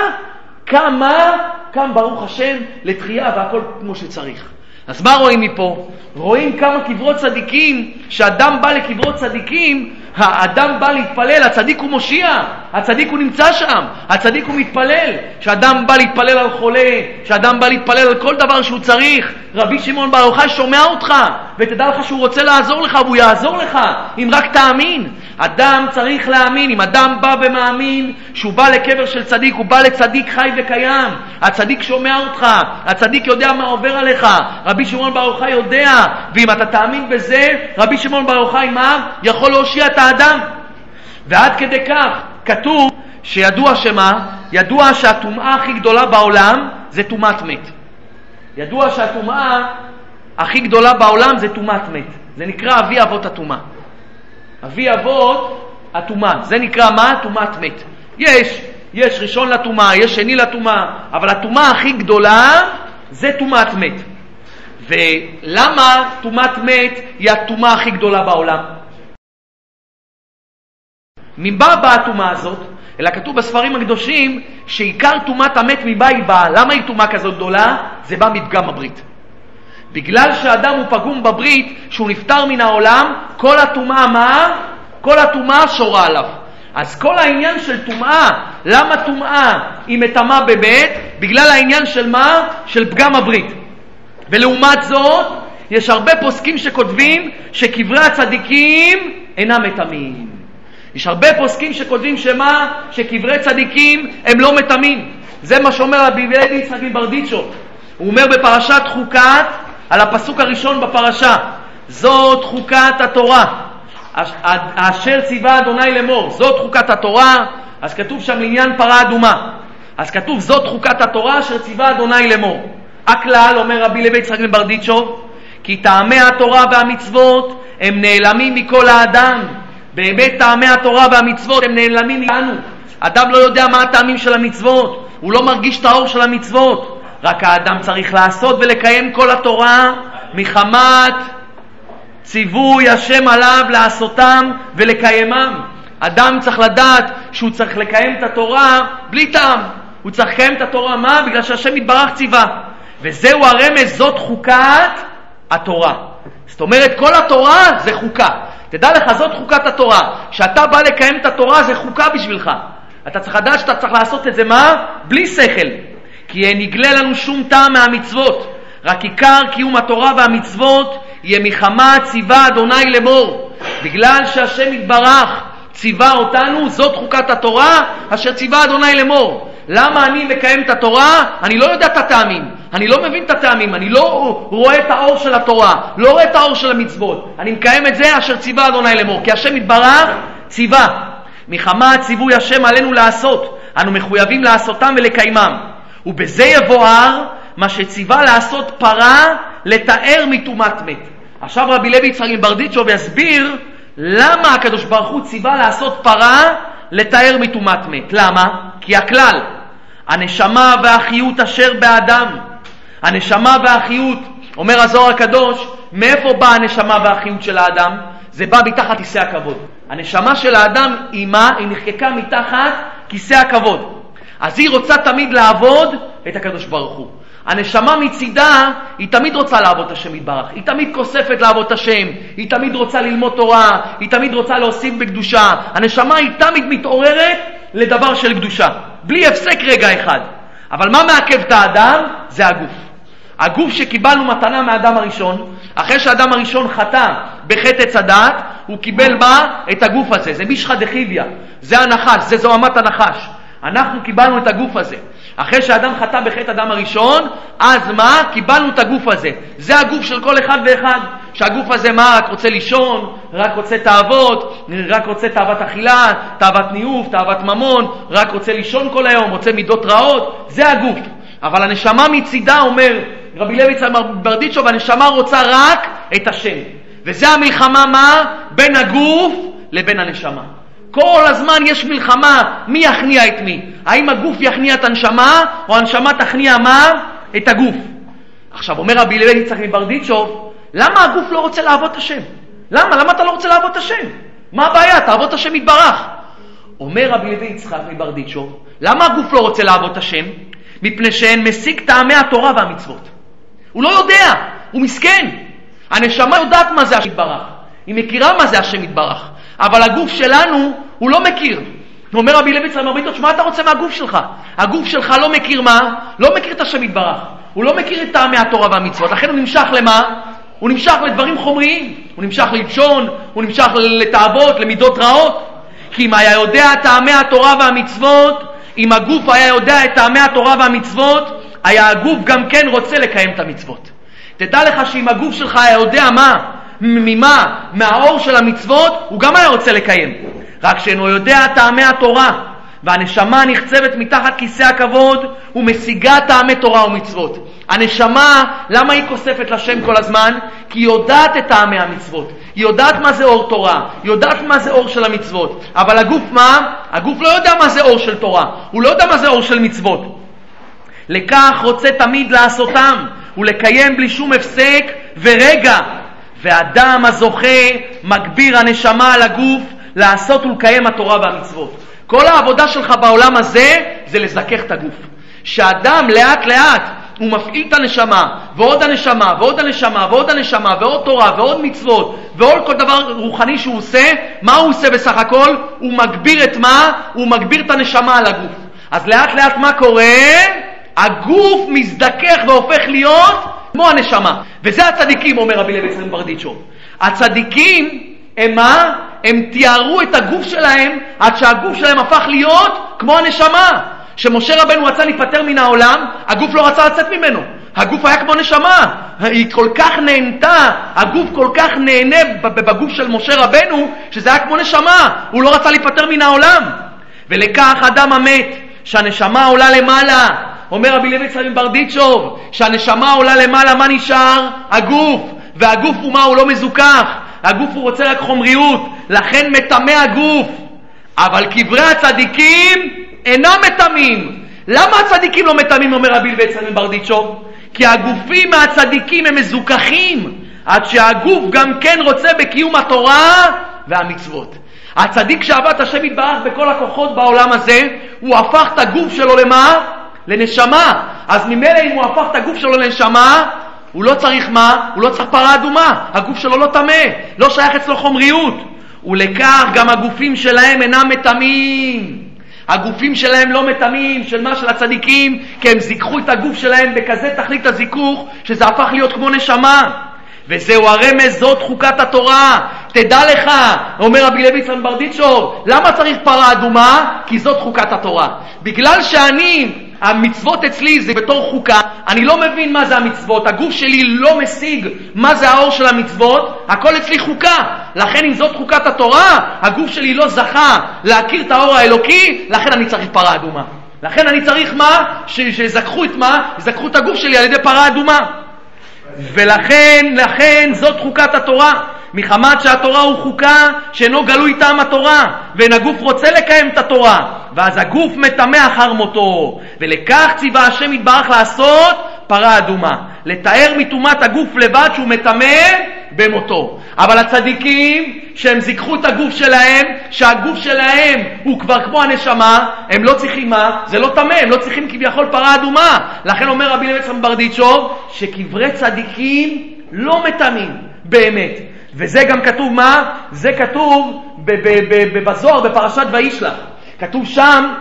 קם מה? קם ברוך השם לתחייה והכל כמו שצריך. אז מה רואים מפה? רואים כמה קברות צדיקים, כשאדם בא לקברות צדיקים, האדם בא להתפלל, הצדיק הוא מושיע, הצדיק הוא נמצא שם, הצדיק הוא מתפלל. כשאדם בא להתפלל על חולה, כשאדם בא להתפלל על כל דבר שהוא צריך, רבי שמעון בר יוחאי שומע אותך, ותדע לך שהוא רוצה לעזור לך, והוא יעזור לך, אם רק תאמין. אדם צריך להאמין, אם אדם בא ומאמין שהוא בא לקבר של צדיק, הוא בא לצדיק חי וקיים, הצדיק שומע אותך, הצדיק יודע מה עובר עליך, רבי שמעון בר יוחאי יודע, ואם אתה תאמין בזה, רבי שמעון בר יוחאי מה? יכול להושיע את האדם. ועד כדי כך כתוב שידוע שמה? ידוע שהטומאה הכי גדולה בעולם זה טומאת מת. ידוע שהטומאה הכי גדולה בעולם זה טומאת מת. זה נקרא אבי אבות הטומאה. אבי אבות הטומאה. זה נקרא מה? טומאת מת. יש, יש ראשון לטומאה, יש שני לטומאה, אבל הטומאה הכי גדולה זה טומאת מת. ולמה טומאת מת היא הטומאה הכי גדולה בעולם? ממה באה הטומאה הזאת? אלא כתוב בספרים הקדושים שעיקר טומאת המת ממה היא באה. למה היא טומאה כזאת גדולה? זה בא מפגם הברית. בגלל שאדם הוא פגום בברית, שהוא נפטר מן העולם, כל הטומאה מה? כל הטומאה שורה עליו. אז כל העניין של טומאה, למה טומאה היא מטמאה במת? בגלל העניין של מה? של פגם הברית. ולעומת זאת, יש הרבה פוסקים שכותבים שקברי הצדיקים אינם מטמאים. יש הרבה פוסקים שכותבים שמה? שקברי צדיקים הם לא מטמאים. זה מה שאומר רבי אלי יצחק מברדיצ'ו. הוא אומר בפרשת חוקת, על הפסוק הראשון בפרשה, זאת חוקת התורה, אשר ציווה אדוני לאמור, זאת חוקת התורה, אז כתוב שם לעניין פרה אדומה. אז כתוב זאת חוקת התורה אשר ציווה אדוני לאמור. הכלל, אומר רבי לוי יצחק מברדיצ'וב, כי טעמי התורה והמצוות הם נעלמים מכל האדם. באמת טעמי התורה והמצוות הם נעלמים מאיתנו. אדם לא יודע מה הטעמים של המצוות, הוא לא מרגיש את האור של המצוות. רק האדם צריך לעשות ולקיים כל התורה מחמת ציווי השם עליו לעשותם ולקיימם. אדם צריך לדעת שהוא צריך לקיים את התורה בלי טעם. הוא צריך לקיים את התורה, מה? בגלל שהשם יתברך ציווה. וזהו הרמז, זאת חוקת התורה. זאת אומרת, כל התורה זה חוקה. תדע לך, זאת חוקת התורה. כשאתה בא לקיים את התורה, זה חוקה בשבילך. אתה צריך לדעת שאתה צריך לעשות את זה, מה? בלי שכל. כי נגלה לנו שום טעם מהמצוות. רק עיקר קיום התורה והמצוות יהיה מחמה ציווה אדוני לאמור. בגלל שהשם יתברך ציווה אותנו, זאת חוקת התורה אשר ציווה אדוני לאמור. למה אני מקיים את התורה? אני לא יודע את הטעמים, אני לא מבין את הטעמים, אני לא רואה את האור של התורה, לא רואה את האור של המצוות. אני מקיים את זה אשר ציווה אדוני לאמור, כי השם יתברך ציווה. מחמה ציווי השם עלינו לעשות, אנו מחויבים לעשותם ולקיימם. ובזה יבואר מה שציווה לעשות פרה לתאר מטומאת מת. עכשיו רבי לוי יצחק מברדיצ'וב יסביר למה הקדוש ברוך הוא ציווה לעשות פרה לתאר מטומאת מת. למה? כי הכלל, הנשמה והחיות אשר באדם, הנשמה והחיות, אומר הזוהר הקדוש, מאיפה באה הנשמה והחיות של האדם? זה בא מתחת כיסא הכבוד. הנשמה של האדם היא מה? היא נחקקה מתחת כיסא הכבוד. אז היא רוצה תמיד לעבוד את הקדוש ברוך הוא. הנשמה מצידה, היא תמיד רוצה לעבוד את השם יתברך. היא תמיד כוספת לעבוד את השם, היא תמיד רוצה ללמוד תורה, היא תמיד רוצה להוסיף בקדושה. הנשמה היא תמיד מתעוררת לדבר של קדושה, בלי הפסק רגע אחד. אבל מה מעכב את האדם? זה הגוף. הגוף שקיבלנו מתנה מהאדם הראשון, אחרי שהאדם הראשון חטא בחטא עץ הדעת, הוא קיבל מה? את הגוף הזה. זה מישחא דחיביא, זה הנחש, זה זוהמת הנחש. אנחנו קיבלנו את הגוף הזה. אחרי שאדם חטא בחטא אדם הראשון, אז מה? קיבלנו את הגוף הזה. זה הגוף של כל אחד ואחד. שהגוף הזה מה? רק רוצה לישון, רק רוצה תאוות, רק רוצה תאוות אכילה, תאוות ניאוף, תאוות ממון, רק רוצה לישון כל היום, רוצה מידות רעות, זה הגוף. אבל הנשמה מצידה, אומר רבי לוי ברדיצ'וב, הנשמה רוצה רק את השם. וזה המלחמה מה? בין הגוף לבין הנשמה. כל הזמן יש מלחמה, מי יכניע את מי? האם הגוף יכניע את הנשמה, או הנשמה תכניע מה? את הגוף. עכשיו, אומר רבי לוי יצחק מברדיצ'וב, למה הגוף לא רוצה לעבוד את השם? למה? למה אתה לא רוצה לעבוד את השם? מה הבעיה? תעבוד את השם יתברך. אומר רבי לוי יצחק מברדיצ'וב, למה הגוף לא רוצה לעבוד את השם? מפני שאין משיג טעמי התורה והמצוות. הוא לא יודע, הוא מסכן. הנשמה יודעת מה זה השם יתברך, היא מכירה מה זה השם יתברך, אבל הגוף שלנו, הוא לא מכיר. אומר רבי לוי צלם ארביטוש, מה אתה רוצה מהגוף שלך? הגוף שלך לא מכיר מה? לא מכיר את השם יתברך. הוא לא מכיר את טעמי התורה והמצוות, לכן הוא נמשך למה? הוא נמשך לדברים חומריים, הוא נמשך ללשון, הוא נמשך לתאוות, למידות רעות. כי אם היה יודע טעמי התורה והמצוות, אם הגוף היה יודע את טעמי התורה והמצוות, היה הגוף גם כן רוצה לקיים את המצוות. תדע לך שאם הגוף שלך היה יודע מה, ממה? מהאור של המצוות, הוא גם היה רוצה לקיים. רק שאינו יודע טעמי התורה, והנשמה נחצבת מתחת כיסא הכבוד ומשיגה טעמי תורה ומצוות. הנשמה, למה היא כוספת לשם כל הזמן? כי היא יודעת את טעמי המצוות. היא יודעת מה זה אור תורה, היא יודעת מה זה אור של המצוות. אבל הגוף מה? הגוף לא יודע מה זה אור של תורה, הוא לא יודע מה זה אור של מצוות. לכך רוצה תמיד לעשותם ולקיים בלי שום הפסק ורגע. ואדם הזוכה מגביר הנשמה על הגוף לעשות ולקיים התורה והמצוות. כל העבודה שלך בעולם הזה זה לזכך את הגוף. שאדם לאט לאט הוא מפעיל את הנשמה, ועוד הנשמה, ועוד הנשמה, ועוד הנשמה, ועוד תורה, ועוד מצוות, ועוד כל דבר רוחני שהוא עושה, מה הוא עושה בסך הכל? הוא מגביר את מה? הוא מגביר את הנשמה על הגוף. אז לאט לאט מה קורה? הגוף מזדכך והופך להיות כמו הנשמה. וזה הצדיקים, אומר רבי לוי יצחק ברדיצ'וב. הצדיקים הם מה? הם תיארו את הגוף שלהם עד שהגוף שלהם הפך להיות כמו הנשמה. כשמשה רבנו רצה להיפטר מן העולם, הגוף לא רצה לצאת ממנו. הגוף היה כמו נשמה. היא כל כך נהנתה, הגוף כל כך נהנה בגוף של משה רבנו, שזה היה כמו נשמה, הוא לא רצה להיפטר מן העולם. ולכך אדם המת, שהנשמה עולה למעלה, אומר רבי לוי ברדיצ'וב, שהנשמה עולה למעלה, מה נשאר? הגוף, והגוף הוא מה? הוא לא מזוכח, הגוף הוא רוצה רק חומריות, לכן מטמא הגוף. אבל קברי הצדיקים אינם מטמאים. למה הצדיקים לא מטמאים, אומר רבי לוי צלמים ברדיצ'וב? כי הגופים מהצדיקים הם מזוכחים, עד שהגוף גם כן רוצה בקיום התורה והמצוות. הצדיק שעבד השם יתברך בכל הכוחות בעולם הזה, הוא הפך את הגוף שלו למה? לנשמה. אז ממילא אם הוא הפך את הגוף שלו לנשמה, הוא לא צריך מה? הוא לא צריך פרה אדומה. הגוף שלו לא טמא, לא שייך אצלו חומריות. ולכך גם הגופים שלהם אינם מטמאים. הגופים שלהם לא מטמאים, של מה? של הצדיקים, כי הם זיככו את הגוף שלהם בכזה תכלית הזיכוך, שזה הפך להיות כמו נשמה. וזהו הרמז, זאת חוקת התורה. תדע לך, אומר רבי לוי סנברדיצ'ור, למה צריך פרה אדומה? כי זאת חוקת התורה. בגלל שאני, המצוות אצלי זה בתור חוקה, אני לא מבין מה זה המצוות, הגוף שלי לא משיג מה זה האור של המצוות, הכל אצלי חוקה. לכן אם זאת חוקת התורה, הגוף שלי לא זכה להכיר את האור האלוקי, לכן אני צריך פרה אדומה. לכן אני צריך מה? שיזכחו את מה? יזכחו את הגוף שלי על ידי פרה אדומה. ולכן, לכן זאת חוקת התורה. מחמת שהתורה הוא חוקה שאינו גלוי טעם התורה, ואין הגוף רוצה לקיים את התורה, ואז הגוף מטמא אחר מותו. ולכך ציווה השם יתברך לעשות פרה אדומה. לתאר מטומאת הגוף לבד שהוא מטמא במותו. אבל הצדיקים, שהם זיככו את הגוף שלהם, שהגוף שלהם הוא כבר כמו הנשמה, הם לא צריכים מה? זה לא טמא, הם לא צריכים כביכול פרה אדומה. לכן אומר רבי לוי ברדיצ'וב, שקברי צדיקים לא מטמאים, באמת. וזה גם כתוב מה? זה כתוב בזוהר, בפרשת וישלח. כתוב שם,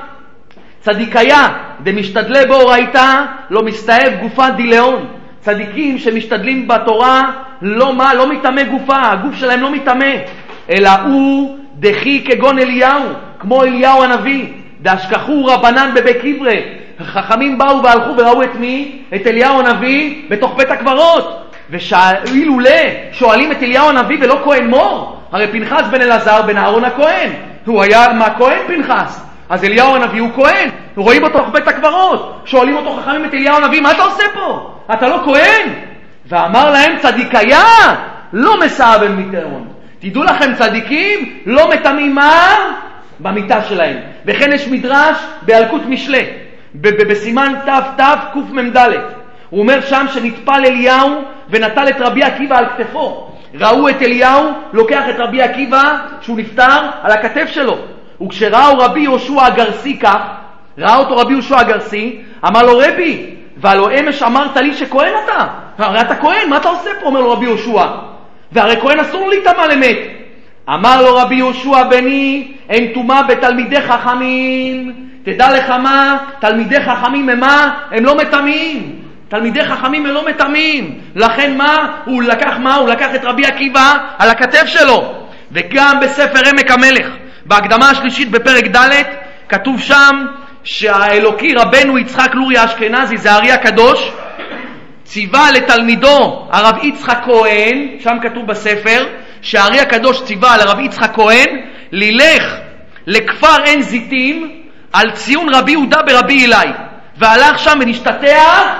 צדיקיה דמשתדלי באורייתא לא מסתאב גופה דילאון. צדיקים שמשתדלים בתורה לא מה? לא מטמא גופה, הגוף שלהם לא מטמא, אלא הוא דחי כגון אליהו, כמו אליהו הנביא. דאשכחו רבנן בבית קברי. חכמים באו והלכו וראו את מי? את אליהו הנביא בתוך בית הקברות. ושאילולא שואלים את אליהו הנביא ולא כהן מור, הרי פנחס בן אלעזר בן אהרון הכהן, הוא היה מה כהן פנחס, אז אליהו הנביא הוא כהן, רואים אותו בית הקברות, שואלים אותו חכמים את אליהו הנביא, מה אתה עושה פה? אתה לא כהן? ואמר להם צדיקיה, לא מסעבן מטרון. תדעו לכם, צדיקים לא מטמאים? במיטה שלהם. וכן יש מדרש באלקוט משלי, בסימן תתקמ"ד. הוא אומר שם שנטפל אליהו ונטל את רבי עקיבא על כתפו. ראו את אליהו לוקח את רבי עקיבא, שהוא נפטר, על הכתף שלו. וכשראו רבי יהושע הגרסי כך, ראה אותו רבי יהושע הגרסי, אמר לו רבי, והלא אמש אמרת לי שכהן אתה, הרי אתה כהן, מה אתה עושה פה? אומר לו רבי יהושע. והרי כהן אסור להיטמע למת. אמר לו רבי יהושע בני, אין טומאה בתלמידי חכמים. תדע לך מה, תלמידי חכמים הם מה? הם לא מטמאים. תלמידי חכמים הם לא מטמאים. לכן מה? הוא לקח מה? הוא לקח את רבי עקיבא על הכתף שלו. וגם בספר עמק המלך, בהקדמה השלישית בפרק ד', כתוב שם שהאלוקי רבנו יצחק לורי האשכנזי, זה הארי הקדוש, ציווה לתלמידו הרב יצחק כהן, שם כתוב בספר, שהארי הקדוש ציווה לרב יצחק כהן ללך לכפר עין זיתים על ציון רבי יהודה ברבי אלי, והלך שם ונשתטח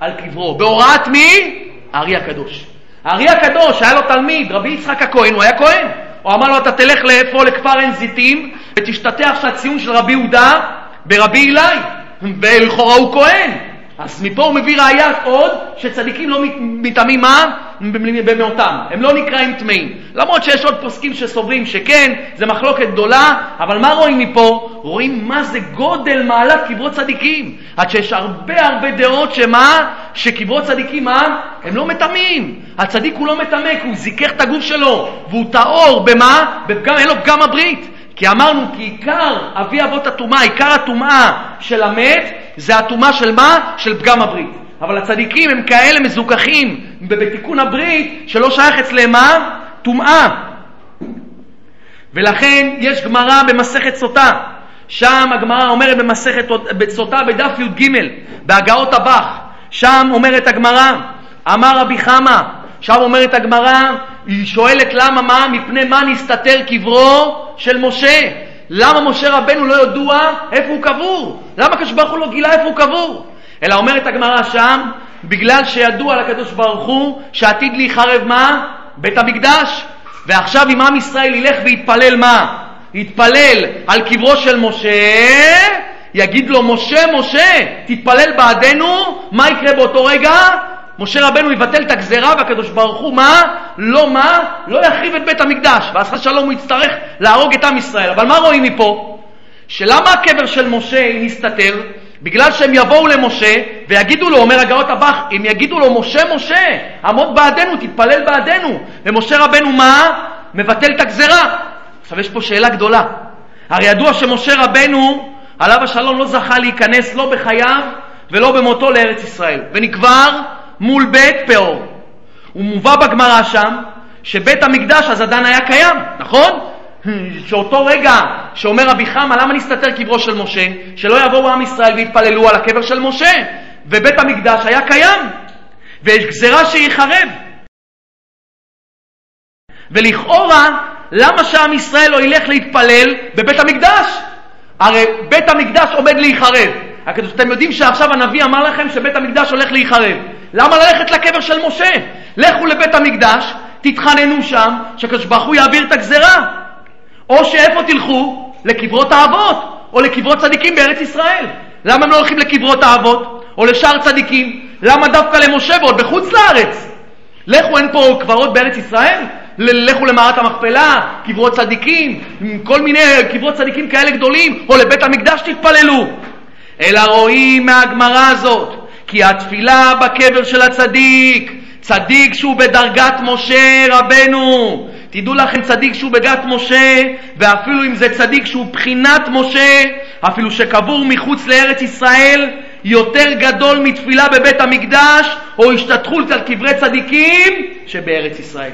על קברו. בהוראת מי? הארי הקדוש. הארי הקדוש, היה לו תלמיד, רבי יצחק הכהן, הוא היה כהן. הוא אמר לו, אתה תלך לאיפה? לכפר עין זיתים, ותשתטח שהציון של רבי יהודה ברבי אלי, ולכאורה הוא כהן. אז מפה הוא מביא ראייה עוד שצדיקים לא מטעמים מה? במאותם. הם לא נקראים טמאים. למרות שיש עוד פוסקים שסוברים שכן, זה מחלוקת גדולה, אבל מה רואים מפה? רואים מה זה גודל מעלת קברות צדיקים. עד שיש הרבה הרבה דעות שמה? שקברות צדיקים מה? הם לא מטמאים. הצדיק הוא לא מטמא כי הוא זיכך את הגוף שלו, והוא טהור במה? בפגם, אין לו פגם הברית. כי אמרנו כי עיקר אבי אבות הטומאה, עיקר הטומאה של המת זה הטומאה של מה? של פגם הברית. אבל הצדיקים הם כאלה מזוכחים בתיקון הברית שלא שייך אצלם מה? טומאה. ולכן יש גמרא במסכת סוטה, שם הגמרא אומרת במסכת סוטה בדף י"ג, בהגאות הבח, שם אומרת הגמרא, אמר רבי חמא, עכשיו אומרת הגמרא, היא שואלת למה מה, מפני מה נסתתר קברו של משה? למה משה רבנו לא ידוע איפה הוא קבור? למה הקדוש הוא לא גילה איפה הוא קבור? אלא אומרת הגמרא שם, בגלל שידוע לקדוש ברוך הוא שעתיד להיחרב מה? בית המקדש. ועכשיו אם עם ישראל ילך ויתפלל מה? יתפלל על קברו של משה, יגיד לו, משה, משה, תתפלל בעדנו, מה יקרה באותו רגע? משה רבנו יבטל את הגזרה והקדוש ברוך הוא מה? לא מה? לא יחריב את בית המקדש. ואז חס שלום הוא יצטרך להרוג את עם ישראל. אבל מה רואים מפה? שלמה הקבר של משה מסתתר? בגלל שהם יבואו למשה ויגידו לו, אומר הגאות הבח, הם יגידו לו, משה, משה, עמוד בעדנו, תתפלל בעדנו. ומשה רבנו מה? מבטל את הגזרה. עכשיו יש פה שאלה גדולה. הרי ידוע שמשה רבנו, עליו השלום, לא זכה להיכנס לא בחייו ולא במותו לארץ ישראל, ונקבר מול בית פאור. הוא מובא בגמרא שם שבית המקדש אז עדיין היה קיים, נכון? שאותו רגע שאומר רבי חמא, למה נסתתר קברו של משה? שלא יבואו עם ישראל ויתפללו על הקבר של משה, ובית המקדש היה קיים, ויש גזירה שיחרב. ולכאורה, למה שעם ישראל לא ילך להתפלל בבית המקדש? הרי בית המקדש עומד להיחרב. אתם יודעים שעכשיו הנביא אמר לכם שבית המקדש הולך להיחרב. למה ללכת לקבר של משה? לכו לבית המקדש, תתחננו שם, שהקדוש ברוך הוא יעביר את הגזרה. או שאיפה תלכו? לקברות האבות, או לקברות צדיקים בארץ ישראל. למה הם לא הולכים לקברות האבות, או לשאר צדיקים? למה דווקא ועוד בחוץ לארץ? לכו, אין פה קברות בארץ ישראל? לכו למערת המכפלה, קברות צדיקים, כל מיני קברות צדיקים כאלה גדולים, או לבית המקדש תתפללו. אלא רואים מהגמרא הזאת כי התפילה בקבר של הצדיק, צדיק שהוא בדרגת משה רבנו, תדעו לכם, צדיק שהוא בדרגת משה, ואפילו אם זה צדיק שהוא בחינת משה, אפילו שקבור מחוץ לארץ ישראל, יותר גדול מתפילה בבית המקדש או השתתחות על קברי צדיקים שבארץ ישראל.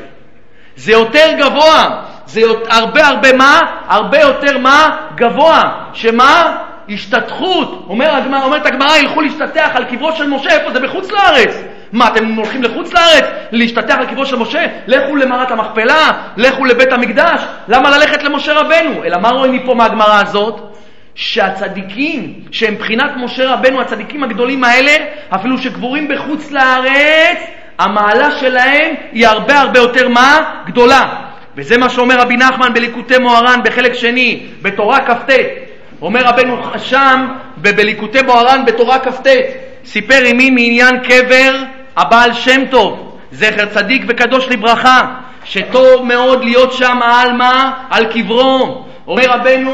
זה יותר גבוה, זה הרבה הרבה מה? הרבה יותר מה? גבוה. שמה? השתתחות. אומר, אומרת הגמרא, ילכו להשתטח על קברו של משה, איפה זה? בחוץ לארץ. מה, אתם הולכים לחוץ לארץ להשתטח על קברו של משה? לכו למערת המכפלה, לכו לבית המקדש. למה ללכת למשה רבנו? אלא מה רואים מפה מהגמרא הזאת? שהצדיקים, שהם מבחינת משה רבנו, הצדיקים הגדולים האלה, אפילו שקבורים בחוץ לארץ, המעלה שלהם היא הרבה הרבה יותר מה? גדולה. וזה מה שאומר רבי נחמן בליקוטי מוהר"ן בחלק שני, בתורה כ"ט. אומר רבנו שם בליקוטי מוהר"ן בתורה כ"ט, סיפר עמי מעניין קבר הבעל שם טוב, זכר צדיק וקדוש לברכה, שטוב מאוד להיות שם על מה? על קברו. אומר רבנו,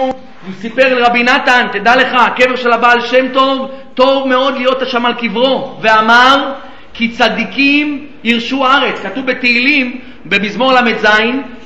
הוא סיפר לרבי נתן, תדע לך, הקבר של הבעל שם טוב, טוב מאוד להיות שם על קברו, ואמר, כי צדיקים ירשו ארץ. כתוב בתהילים, במזמור ל"ז,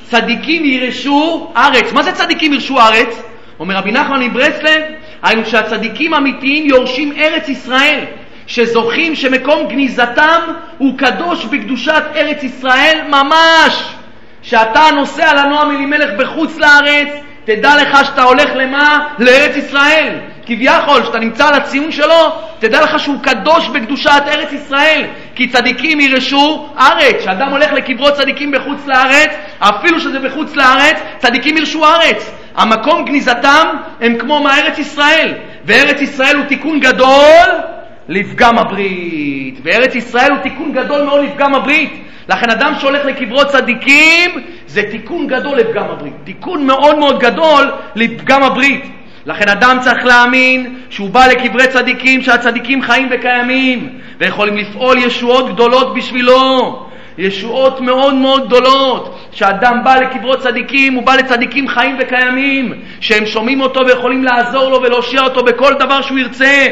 צדיקים ירשו ארץ. מה זה צדיקים ירשו ארץ? אומר רבי נחמן מברסלב, היינו שהצדיקים האמיתיים יורשים ארץ ישראל, שזוכים שמקום גניזתם הוא קדוש בקדושת ארץ ישראל ממש. שאתה נוסע לנועם אלימלך בחוץ לארץ, תדע לך שאתה הולך למה? לארץ ישראל. כביכול, שאתה נמצא על הציון שלו, תדע לך שהוא קדוש בקדושת ארץ ישראל. כי צדיקים ירשו ארץ. כשאדם הולך לקברות צדיקים בחוץ לארץ, אפילו שזה בחוץ לארץ, צדיקים ירשו ארץ. המקום גניזתם הם כמו מארץ ישראל. וארץ ישראל הוא תיקון גדול לפגם הברית. וארץ ישראל הוא תיקון גדול מאוד לפגם הברית. לכן אדם שהולך לקברות צדיקים זה תיקון גדול לפגם הברית. תיקון מאוד מאוד גדול לפגם הברית. לכן אדם צריך להאמין שהוא בא לקברי צדיקים, שהצדיקים חיים וקיימים, ויכולים לפעול ישועות גדולות בשבילו. ישועות מאוד מאוד גדולות. כשאדם בא לקברות צדיקים, הוא בא לצדיקים חיים וקיימים, שהם שומעים אותו ויכולים לעזור לו ולהושיע אותו בכל דבר שהוא ירצה.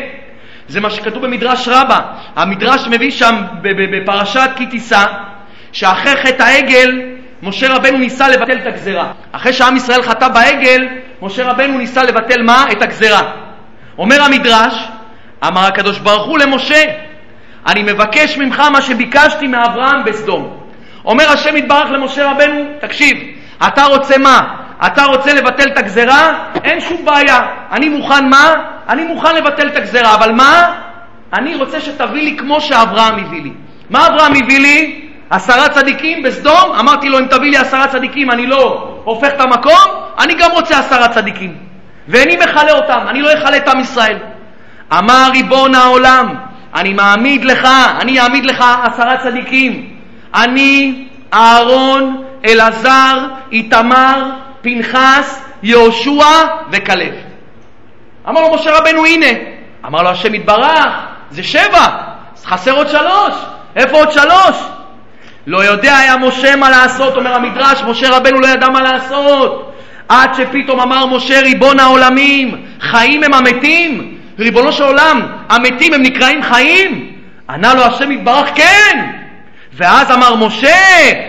זה מה שכתוב במדרש רבה. המדרש מביא שם בפרשת כי תישא, שאחרי חטא העגל, משה רבנו ניסה לבטל את הגזרה. אחרי שעם ישראל חטא בעגל, משה רבנו ניסה לבטל מה? את הגזרה. אומר המדרש, אמר הקדוש ברוך הוא למשה, אני מבקש ממך מה שביקשתי מאברהם בסדום. אומר השם יתברך למשה רבנו, תקשיב, אתה רוצה מה? אתה רוצה לבטל את הגזרה? אין שום בעיה. אני מוכן מה? אני מוכן לבטל את הגזרה, אבל מה? אני רוצה שתביא לי כמו שאברהם הביא לי. מה אברהם הביא לי? עשרה צדיקים בסדום? אמרתי לו, אם תביא לי עשרה צדיקים אני לא הופך את המקום, אני גם רוצה עשרה צדיקים. ואיני מכלה אותם, אני לא אכלה את עם ישראל. אמר ריבון העולם, אני מעמיד לך, אני אעמיד לך עשרה צדיקים. אני, אהרון, אלעזר, איתמר, פנחס, יהושע וכלב. אמר לו משה רבנו, הנה. אמר לו השם יתברך, זה שבע, חסר עוד שלוש. איפה עוד שלוש? לא יודע היה משה מה לעשות, אומר המדרש, משה רבנו לא ידע מה לעשות. עד שפתאום אמר משה, ריבון העולמים, חיים הם המתים? ריבונו של עולם, המתים הם נקראים חיים? ענה לו השם יתברך, כן. ואז אמר משה,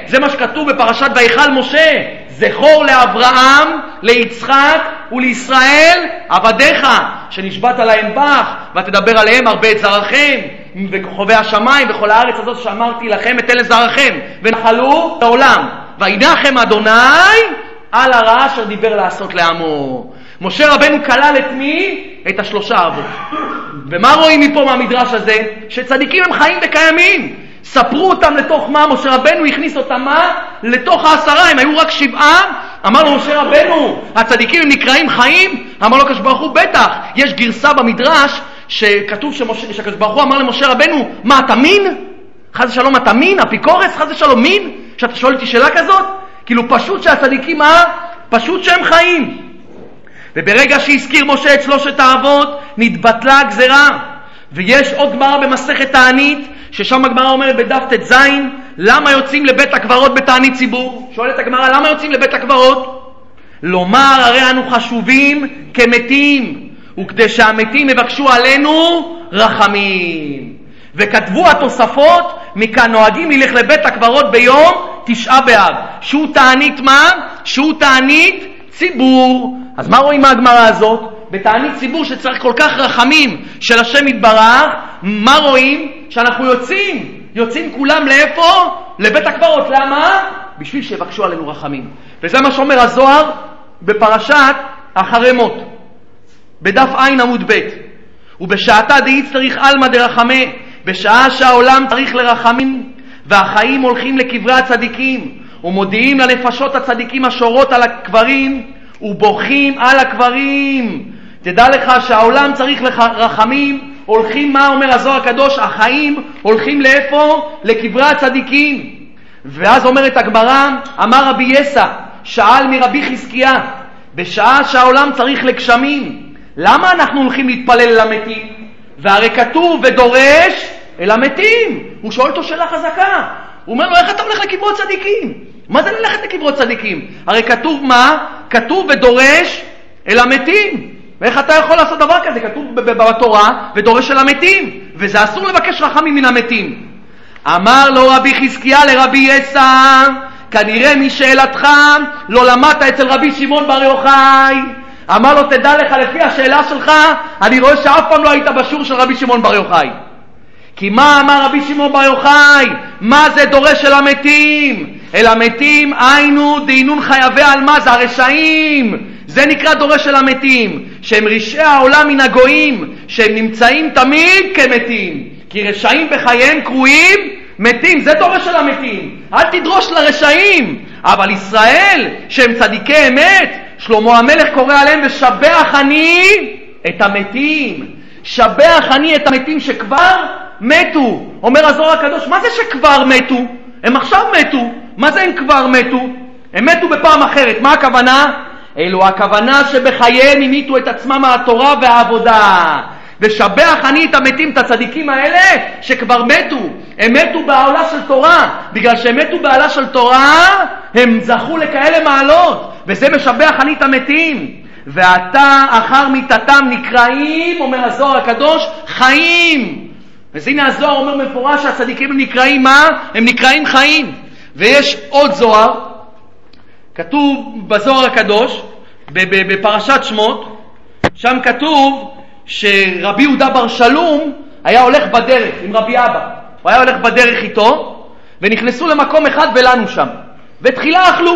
זה מה שכתוב בפרשת ויכל משה, זכור לאברהם, ליצחק ולישראל עבדיך, שנשבעת להם בך, ותדבר עליהם הרבה את זרעכם, וכוכבי השמיים וכל הארץ הזאת שאמרתי לכם את אלה זרעכם, ונחלו לעולם. וינחם אדוני על הרע אשר דיבר לעשות לעמו. משה רבנו כלל את מי? את השלושה אבות. ומה רואים מפה מהמדרש הזה? שצדיקים הם חיים וקיימים. ספרו אותם לתוך מה? משה רבנו הכניס אותם מה? לתוך העשרה, הם היו רק שבעה. אמר לו משה רבנו, הצדיקים הם נקראים חיים? אמר לו הקדוש ברוך הוא, בטח. יש גרסה במדרש שכתוב שהקדוש ברוך הוא אמר למשה רבנו, מה אתה מין? חס ושלום אתה מין? אפיקורס? חס ושלום מין? שאתה שואל אותי שאלה כזאת? כאילו פשוט שהצדיקים מה? פשוט שהם חיים. וברגע שהזכיר משה את שלושת האבות, נתבטלה הגזרה. ויש עוד גמרא במסכת תענית, ששם הגמרא אומרת בדף ט"ז, למה יוצאים לבית הקברות בתענית ציבור? שואלת הגמרא, למה יוצאים לבית הקברות? לומר, הרי אנו חשובים כמתים, וכדי שהמתים יבקשו עלינו רחמים. וכתבו התוספות, מכאן נוהגים ללך לבית הקברות ביום תשעה באב, שהוא תענית מה? שהוא תענית ציבור. אז מה רואים מהגמרא הזאת? בתענית ציבור שצריך כל כך רחמים של השם יתברך, מה רואים? שאנחנו יוצאים, יוצאים כולם לאיפה? לבית הקברות. למה? בשביל שיבקשו עלינו רחמים. וזה מה שאומר הזוהר בפרשת אחרי מות, בדף ע' עמוד ב'. ובשעתה דאי צריך עלמא דרחמי, בשעה שהעולם צריך לרחמים, והחיים הולכים לקברי הצדיקים, ומודיעים לנפשות הצדיקים השורות על הקברים, ובוכים על הקברים. תדע לך שהעולם צריך רחמים, הולכים, מה אומר הזוהר הקדוש? החיים הולכים לאיפה? לקברי הצדיקים. ואז אומרת הגמרא, אמר רבי יסע, שאל מרבי חזקיה, בשעה שהעולם צריך לגשמים, למה אנחנו הולכים להתפלל אל המתים? והרי כתוב ודורש אל המתים. הוא שואל אותו שאלה חזקה. הוא אומר לו, איך אתה הולך לקברות צדיקים? מה זה ללכת לקברות צדיקים? הרי כתוב מה? כתוב ודורש אל המתים. ואיך אתה יכול לעשות דבר כזה? כתוב בתורה, ודורש אל המתים, וזה אסור לבקש רחמים מן המתים. אמר לו רבי חזקיה לרבי יסע, כנראה משאלתך לא למדת אצל רבי שמעון בר יוחאי. אמר לו, תדע לך, לפי השאלה שלך, אני רואה שאף פעם לא היית בשיעור של רבי שמעון בר יוחאי. כי מה אמר רבי שמעון בר יוחאי? מה זה דורש אל המתים? אל המתים היינו דהינון חייבי על מה זה הרשעים. זה נקרא דורש אל המתים, שהם רשעי העולם מן הגויים, שהם נמצאים תמיד כמתים. כי רשעים בחייהם קרויים מתים, זה דורש אל המתים. אל תדרוש לרשעים. אבל ישראל, שהם צדיקי אמת, שלמה המלך קורא עליהם ושבח אני את המתים. שבח אני את המתים שכבר מתו. אומר הזוהר הקדוש, מה זה שכבר מתו? הם עכשיו מתו. מה זה הם כבר מתו? הם מתו בפעם אחרת. מה הכוונה? אלו הכוונה שבחייהם המיתו את עצמם מהתורה והעבודה. ושבח אני את המתים, את הצדיקים האלה, שכבר מתו. הם מתו בעולה של תורה. בגלל שהם מתו בעולה של תורה, הם זכו לכאלה מעלות. וזה משבח אני את המתים. ועתה אחר מיתתם נקראים, אומר הזוהר הקדוש, חיים. אז הנה הזוהר אומר מפורש שהצדיקים נקראים מה? הם נקראים חיים. ויש עוד זוהר, כתוב בזוהר הקדוש, בפרשת שמות, שם כתוב שרבי יהודה בר שלום היה הולך בדרך עם רבי אבא. הוא היה הולך בדרך איתו, ונכנסו למקום אחד ולנו שם. ותחילה אכלו.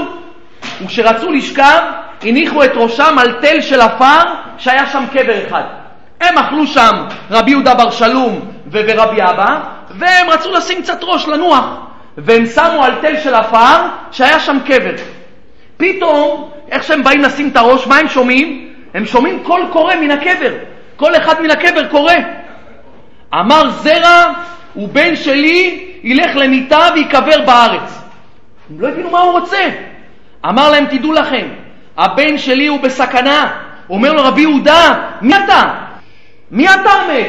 וכשרצו לשכב, הניחו את ראשם על תל של עפר, שהיה שם קבר אחד. הם אכלו שם רבי יהודה בר שלום ורבי אבא, והם רצו לשים קצת ראש, לנוח. והם שמו על תל של עפר שהיה שם קבר. פתאום, איך שהם באים לשים את הראש, מה הם שומעים? הם שומעים קול קורא מן הקבר. כל אחד מן הקבר קורא. אמר זרע, הוא בן שלי, ילך למיטה ויקבר בארץ. הם לא הבינו מה הוא רוצה. אמר להם, תדעו לכם, הבן שלי הוא בסכנה. אומר לו רבי יהודה, מי אתה? מי אתה מת?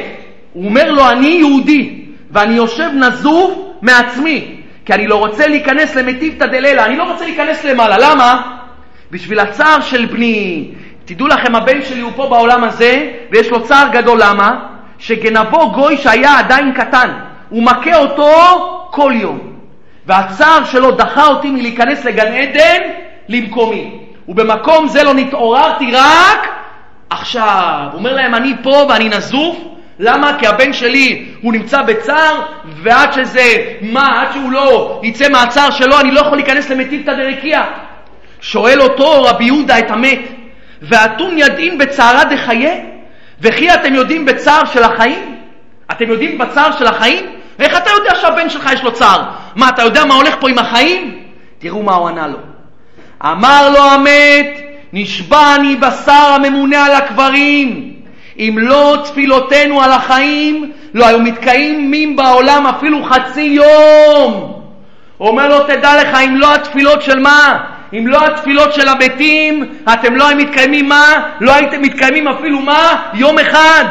הוא אומר לו, אני יהודי, ואני יושב נזוב מעצמי, כי אני לא רוצה להיכנס למטיבתא דלילה, אני לא רוצה להיכנס למעלה. למה? בשביל הצער של בני. תדעו לכם, הבן שלי הוא פה בעולם הזה, ויש לו צער גדול. למה? שגנבו גוי שהיה עדיין קטן. הוא מכה אותו כל יום. והצער שלו דחה אותי מלהיכנס לגן עדן למקומי. ובמקום זה לא נתעוררתי רק עכשיו. הוא אומר להם, אני פה ואני נזוף. למה? כי הבן שלי הוא נמצא בצער, ועד שזה, מה, עד שהוא לא יצא מהצער שלו, אני לא יכול להיכנס למטיבתא דרקיע. שואל אותו רבי יהודה את המת, ואתון ידעין בצערה דחיה? וכי אתם יודעים בצער של החיים? אתם יודעים בצער של החיים? איך אתה יודע שהבן שלך יש לו צער? מה, אתה יודע מה הולך פה עם החיים? תראו מה הוא ענה לו. אמר לו המת, נשבע אני בשר הממונה על הקברים. אם לא תפילותינו על החיים, לא היו מתקיימים בעולם אפילו חצי יום. אומר לו, תדע לך, אם לא התפילות של מה? אם לא התפילות של המתים, אתם לא הייתם מתקיימים מה? לא הייתם מתקיימים אפילו מה? יום אחד.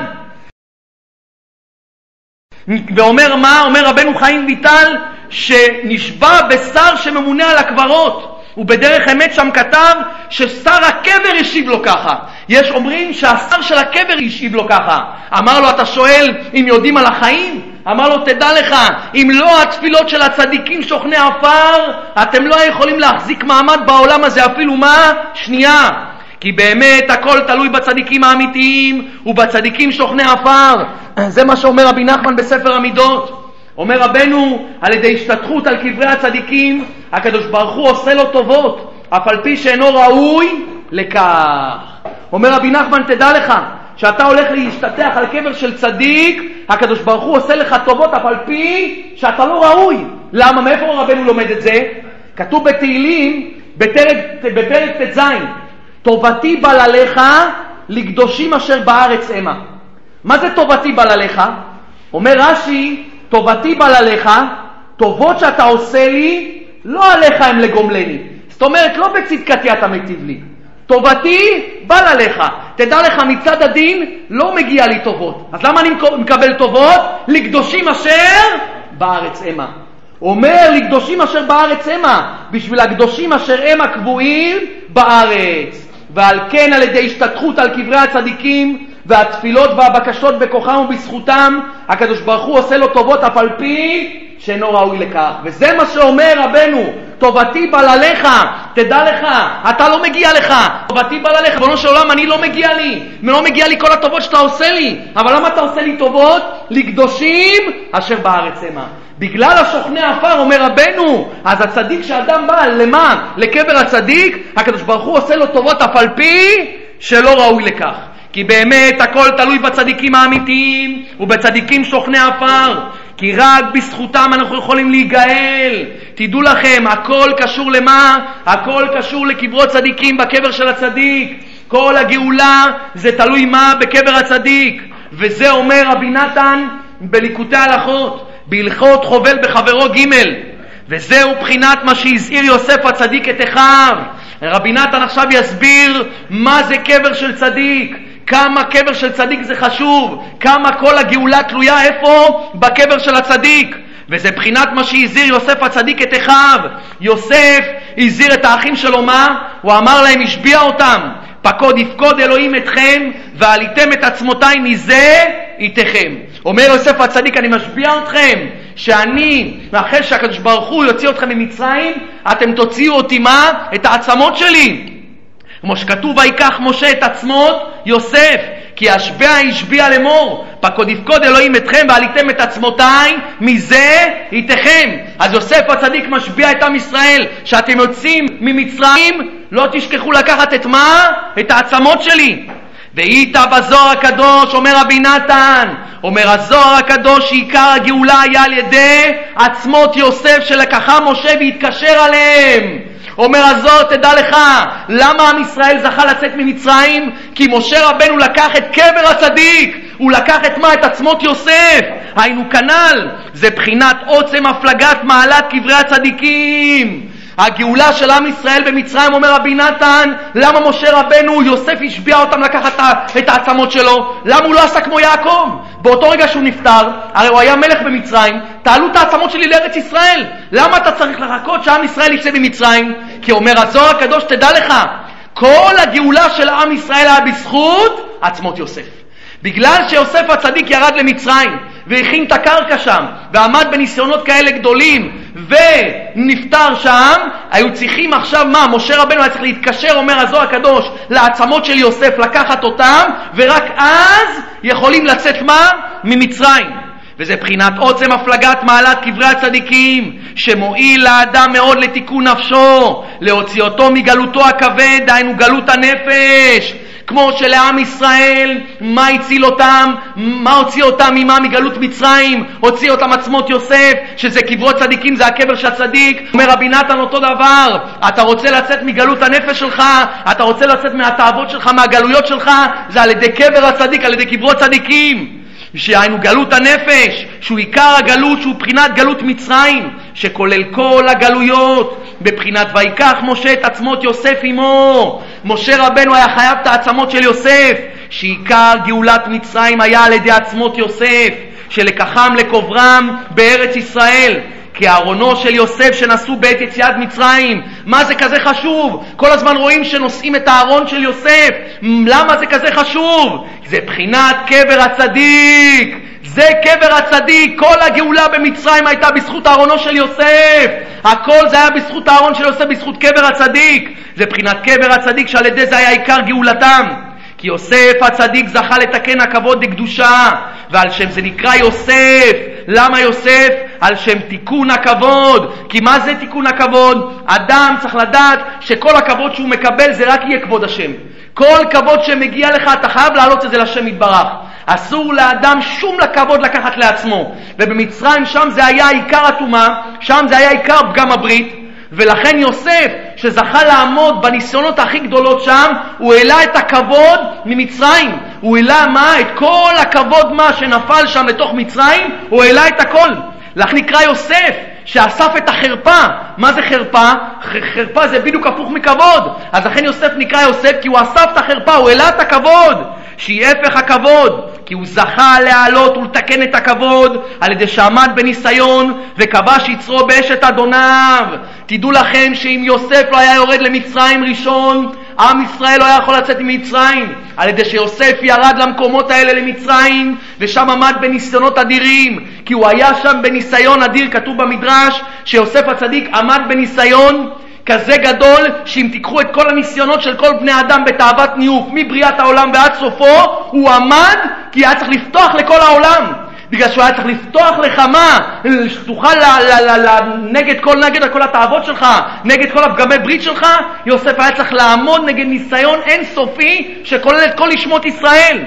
ואומר מה? אומר רבנו חיים ויטל, שנשבע בשר שממונה על הקברות. ובדרך אמת שם כתב ששר הקבר השיב לו ככה. יש אומרים שהשר של הקבר השיב לו ככה. אמר לו, אתה שואל אם יודעים על החיים? אמר לו, תדע לך, אם לא התפילות של הצדיקים שוכני עפר, אתם לא יכולים להחזיק מעמד בעולם הזה אפילו מה? שנייה. כי באמת הכל תלוי בצדיקים האמיתיים ובצדיקים שוכני עפר. זה מה שאומר רבי נחמן בספר המידות. אומר רבנו, על ידי השתתחות על קברי הצדיקים, הקדוש ברוך הוא עושה לו טובות, אף על פי שאינו ראוי לכך. אומר רבי נחמן, תדע לך, שאתה הולך להשתטח על קבר של צדיק, הקדוש ברוך הוא עושה לך טובות אף על פי שאתה לא ראוי. למה? מאיפה רבנו לומד את זה? כתוב בתהילים, בפרק, בפרק ט"ז, טובתי בלליך לקדושים אשר בארץ המה. מה זה טובתי בלליך? אומר רש"י, טובתי בלליך, טובות שאתה עושה לי, לא עליך הם לגומלני. זאת אומרת, לא בצדקתי אתה מיטיב לי. טובתי בא לליך. תדע לך, מצד הדין לא מגיע לי טובות. אז למה אני מקבל טובות? לקדושים אשר בארץ המה. אומר לקדושים אשר בארץ המה, בשביל הקדושים אשר הם הקבועים בארץ. ועל כן על ידי השתתחות על קברי הצדיקים והתפילות והבקשות בכוחם ובזכותם, הקדוש ברוך הוא עושה לו טובות אף על פי שאינו ראוי לכך. וזה מה שאומר רבנו, טובתי בלליך, תדע לך, אתה לא מגיע לך, טובתי בלליך, ריבונו של עולם, אני לא מגיע לי, לא מגיע לי כל הטובות שאתה עושה לי, אבל למה אתה עושה לי טובות? לקדושים אשר בארץ המה. בגלל השוכני עפר, אומר רבנו, אז הצדיק שאדם בא, למה? לקבר הצדיק, הקדוש ברוך הוא עושה לו טובות אף על פי שלא ראוי לכך. כי באמת הכל תלוי בצדיקים האמיתיים ובצדיקים שוכני עפר. כי רק בזכותם אנחנו יכולים להיגאל. תדעו לכם, הכל קשור למה? הכל קשור לקברות צדיקים בקבר של הצדיק. כל הגאולה זה תלוי מה? בקבר הצדיק. וזה אומר רבי נתן בליקוטי הלכות, בהלכות חובל בחברו ג' וזהו בחינת מה שהזהיר יוסף הצדיק את אחיו. רבי נתן עכשיו יסביר מה זה קבר של צדיק. כמה קבר של צדיק זה חשוב, כמה כל הגאולה תלויה איפה? בקבר של הצדיק. וזה בחינת מה שהזהיר יוסף הצדיק את אחיו. יוסף הזהיר את האחים שלו מה? הוא אמר להם, השביע אותם, פקוד יפקוד אלוהים אתכם, ועליתם את עצמותיי מזה איתכם. אומר יוסף הצדיק, אני משביע אתכם, שאני, אחרי שהקדוש ברוך הוא יוציא אתכם ממצרים, אתם תוציאו אותי מה? את העצמות שלי. כמו שכתוב, ויקח משה את עצמות יוסף, כי השבע השביע לאמור, פקוד יפקוד אלוהים אתכם ועליתם את עצמותיי, מזה איתכם. אז יוסף הצדיק משביע את עם ישראל, שאתם יוצאים ממצרים, לא תשכחו לקחת את מה? את העצמות שלי. והיית בזוהר הקדוש, אומר רבי נתן, אומר הזוהר הקדוש שעיקר הגאולה היה על ידי עצמות יוסף שלקחה משה והתקשר עליהם. אומר הזוהר, תדע לך, למה עם ישראל זכה לצאת ממצרים? כי משה רבנו לקח את קבר הצדיק, הוא לקח את מה? את עצמות יוסף. היינו כנ"ל, זה בחינת עוצם הפלגת מעלת קברי הצדיקים. הגאולה של עם ישראל במצרים, אומר רבי נתן, למה משה רבנו, יוסף השביע אותם לקחת את העצמות שלו? למה הוא לא עשה כמו יעקב? באותו רגע שהוא נפטר, הרי הוא היה מלך במצרים, תעלו את העצמות שלי לארץ ישראל. למה אתה צריך לחכות שעם ישראל יצא ממצרים? כי אומר הזוהר הקדוש, תדע לך, כל הגאולה של עם ישראל היה בזכות עצמות יוסף. בגלל שיוסף הצדיק ירד למצרים והכין את הקרקע שם ועמד בניסיונות כאלה גדולים ונפטר שם, היו צריכים עכשיו מה? משה רבנו היה צריך להתקשר, אומר הזוהר הקדוש, לעצמות של יוסף, לקחת אותם ורק אז יכולים לצאת מה? ממצרים. וזה בחינת עוצם הפלגת מעלת קברי הצדיקים, שמועיל לאדם מאוד לתיקון נפשו, להוציא אותו מגלותו הכבד, דהיינו גלות הנפש, כמו שלעם ישראל, מה הציל אותם? מה הוציא אותם ממה? מגלות מצרים? הוציא אותם עצמות יוסף, שזה קברות צדיקים, זה הקבר של הצדיק. אומר רבי נתן אותו דבר, אתה רוצה לצאת מגלות הנפש שלך, אתה רוצה לצאת מהתאוות שלך, מהגלויות שלך, זה על ידי קבר הצדיק, על ידי קברות צדיקים. שהיינו גלות הנפש, שהוא עיקר הגלות, שהוא בחינת גלות מצרים, שכולל כל הגלויות, בבחינת ויקח משה את עצמות יוסף עמו. משה רבנו היה חייב את העצמות של יוסף, שעיקר גאולת מצרים היה על ידי עצמות יוסף, שלקחם לקוברם בארץ ישראל. כי ארונו של יוסף שנשאו בעת יציאת מצרים, מה זה כזה חשוב? כל הזמן רואים שנושאים את הארון של יוסף, למה זה כזה חשוב? זה בחינת קבר הצדיק, זה קבר הצדיק, כל הגאולה במצרים הייתה בזכות ארונו של יוסף, הכל זה היה בזכות הארון של יוסף, בזכות קבר הצדיק, זה בחינת קבר הצדיק שעל ידי זה היה עיקר גאולתם. כי יוסף הצדיק זכה לתקן הכבוד לקדושה, ועל שם זה נקרא יוסף. למה יוסף? על שם תיקון הכבוד. כי מה זה תיקון הכבוד? אדם צריך לדעת שכל הכבוד שהוא מקבל זה רק יהיה כבוד השם. כל כבוד שמגיע לך, אתה חייב להעלות את זה לשם יתברך. אסור לאדם שום לכבוד לקחת לעצמו. ובמצרים שם זה היה עיקר הטומאה, שם זה היה עיקר פגם הברית. ולכן יוסף, שזכה לעמוד בניסיונות הכי גדולות שם, הוא העלה את הכבוד ממצרים. הוא העלה מה? את כל הכבוד מה שנפל שם לתוך מצרים, הוא העלה את הכל. לך נקרא יוסף, שאסף את החרפה. מה זה חרפה? חרפה זה בדיוק הפוך מכבוד. אז לכן יוסף נקרא יוסף כי הוא אסף את החרפה, הוא העלה את הכבוד, שהיא הפך הכבוד. כי הוא זכה להעלות ולתקן את הכבוד על ידי שעמד בניסיון וכבש יצרו באשת אדוניו. תדעו לכם שאם יוסף לא היה יורד למצרים ראשון, עם ישראל לא היה יכול לצאת ממצרים. על ידי שיוסף ירד למקומות האלה למצרים, ושם עמד בניסיונות אדירים. כי הוא היה שם בניסיון אדיר, כתוב במדרש שיוסף הצדיק עמד בניסיון כזה גדול, שאם תיקחו את כל הניסיונות של כל בני אדם בתאוות ניוף, מבריאת העולם ועד סופו, הוא עמד כי היה צריך לפתוח לכל העולם. בגלל שהוא היה צריך לפתוח לך מה? שתוכל נגד כל, נגד כל התאוות שלך, נגד כל הפגמי ברית שלך, יוסף היה צריך לעמוד נגד ניסיון אינסופי שכולל את כל לשמות ישראל.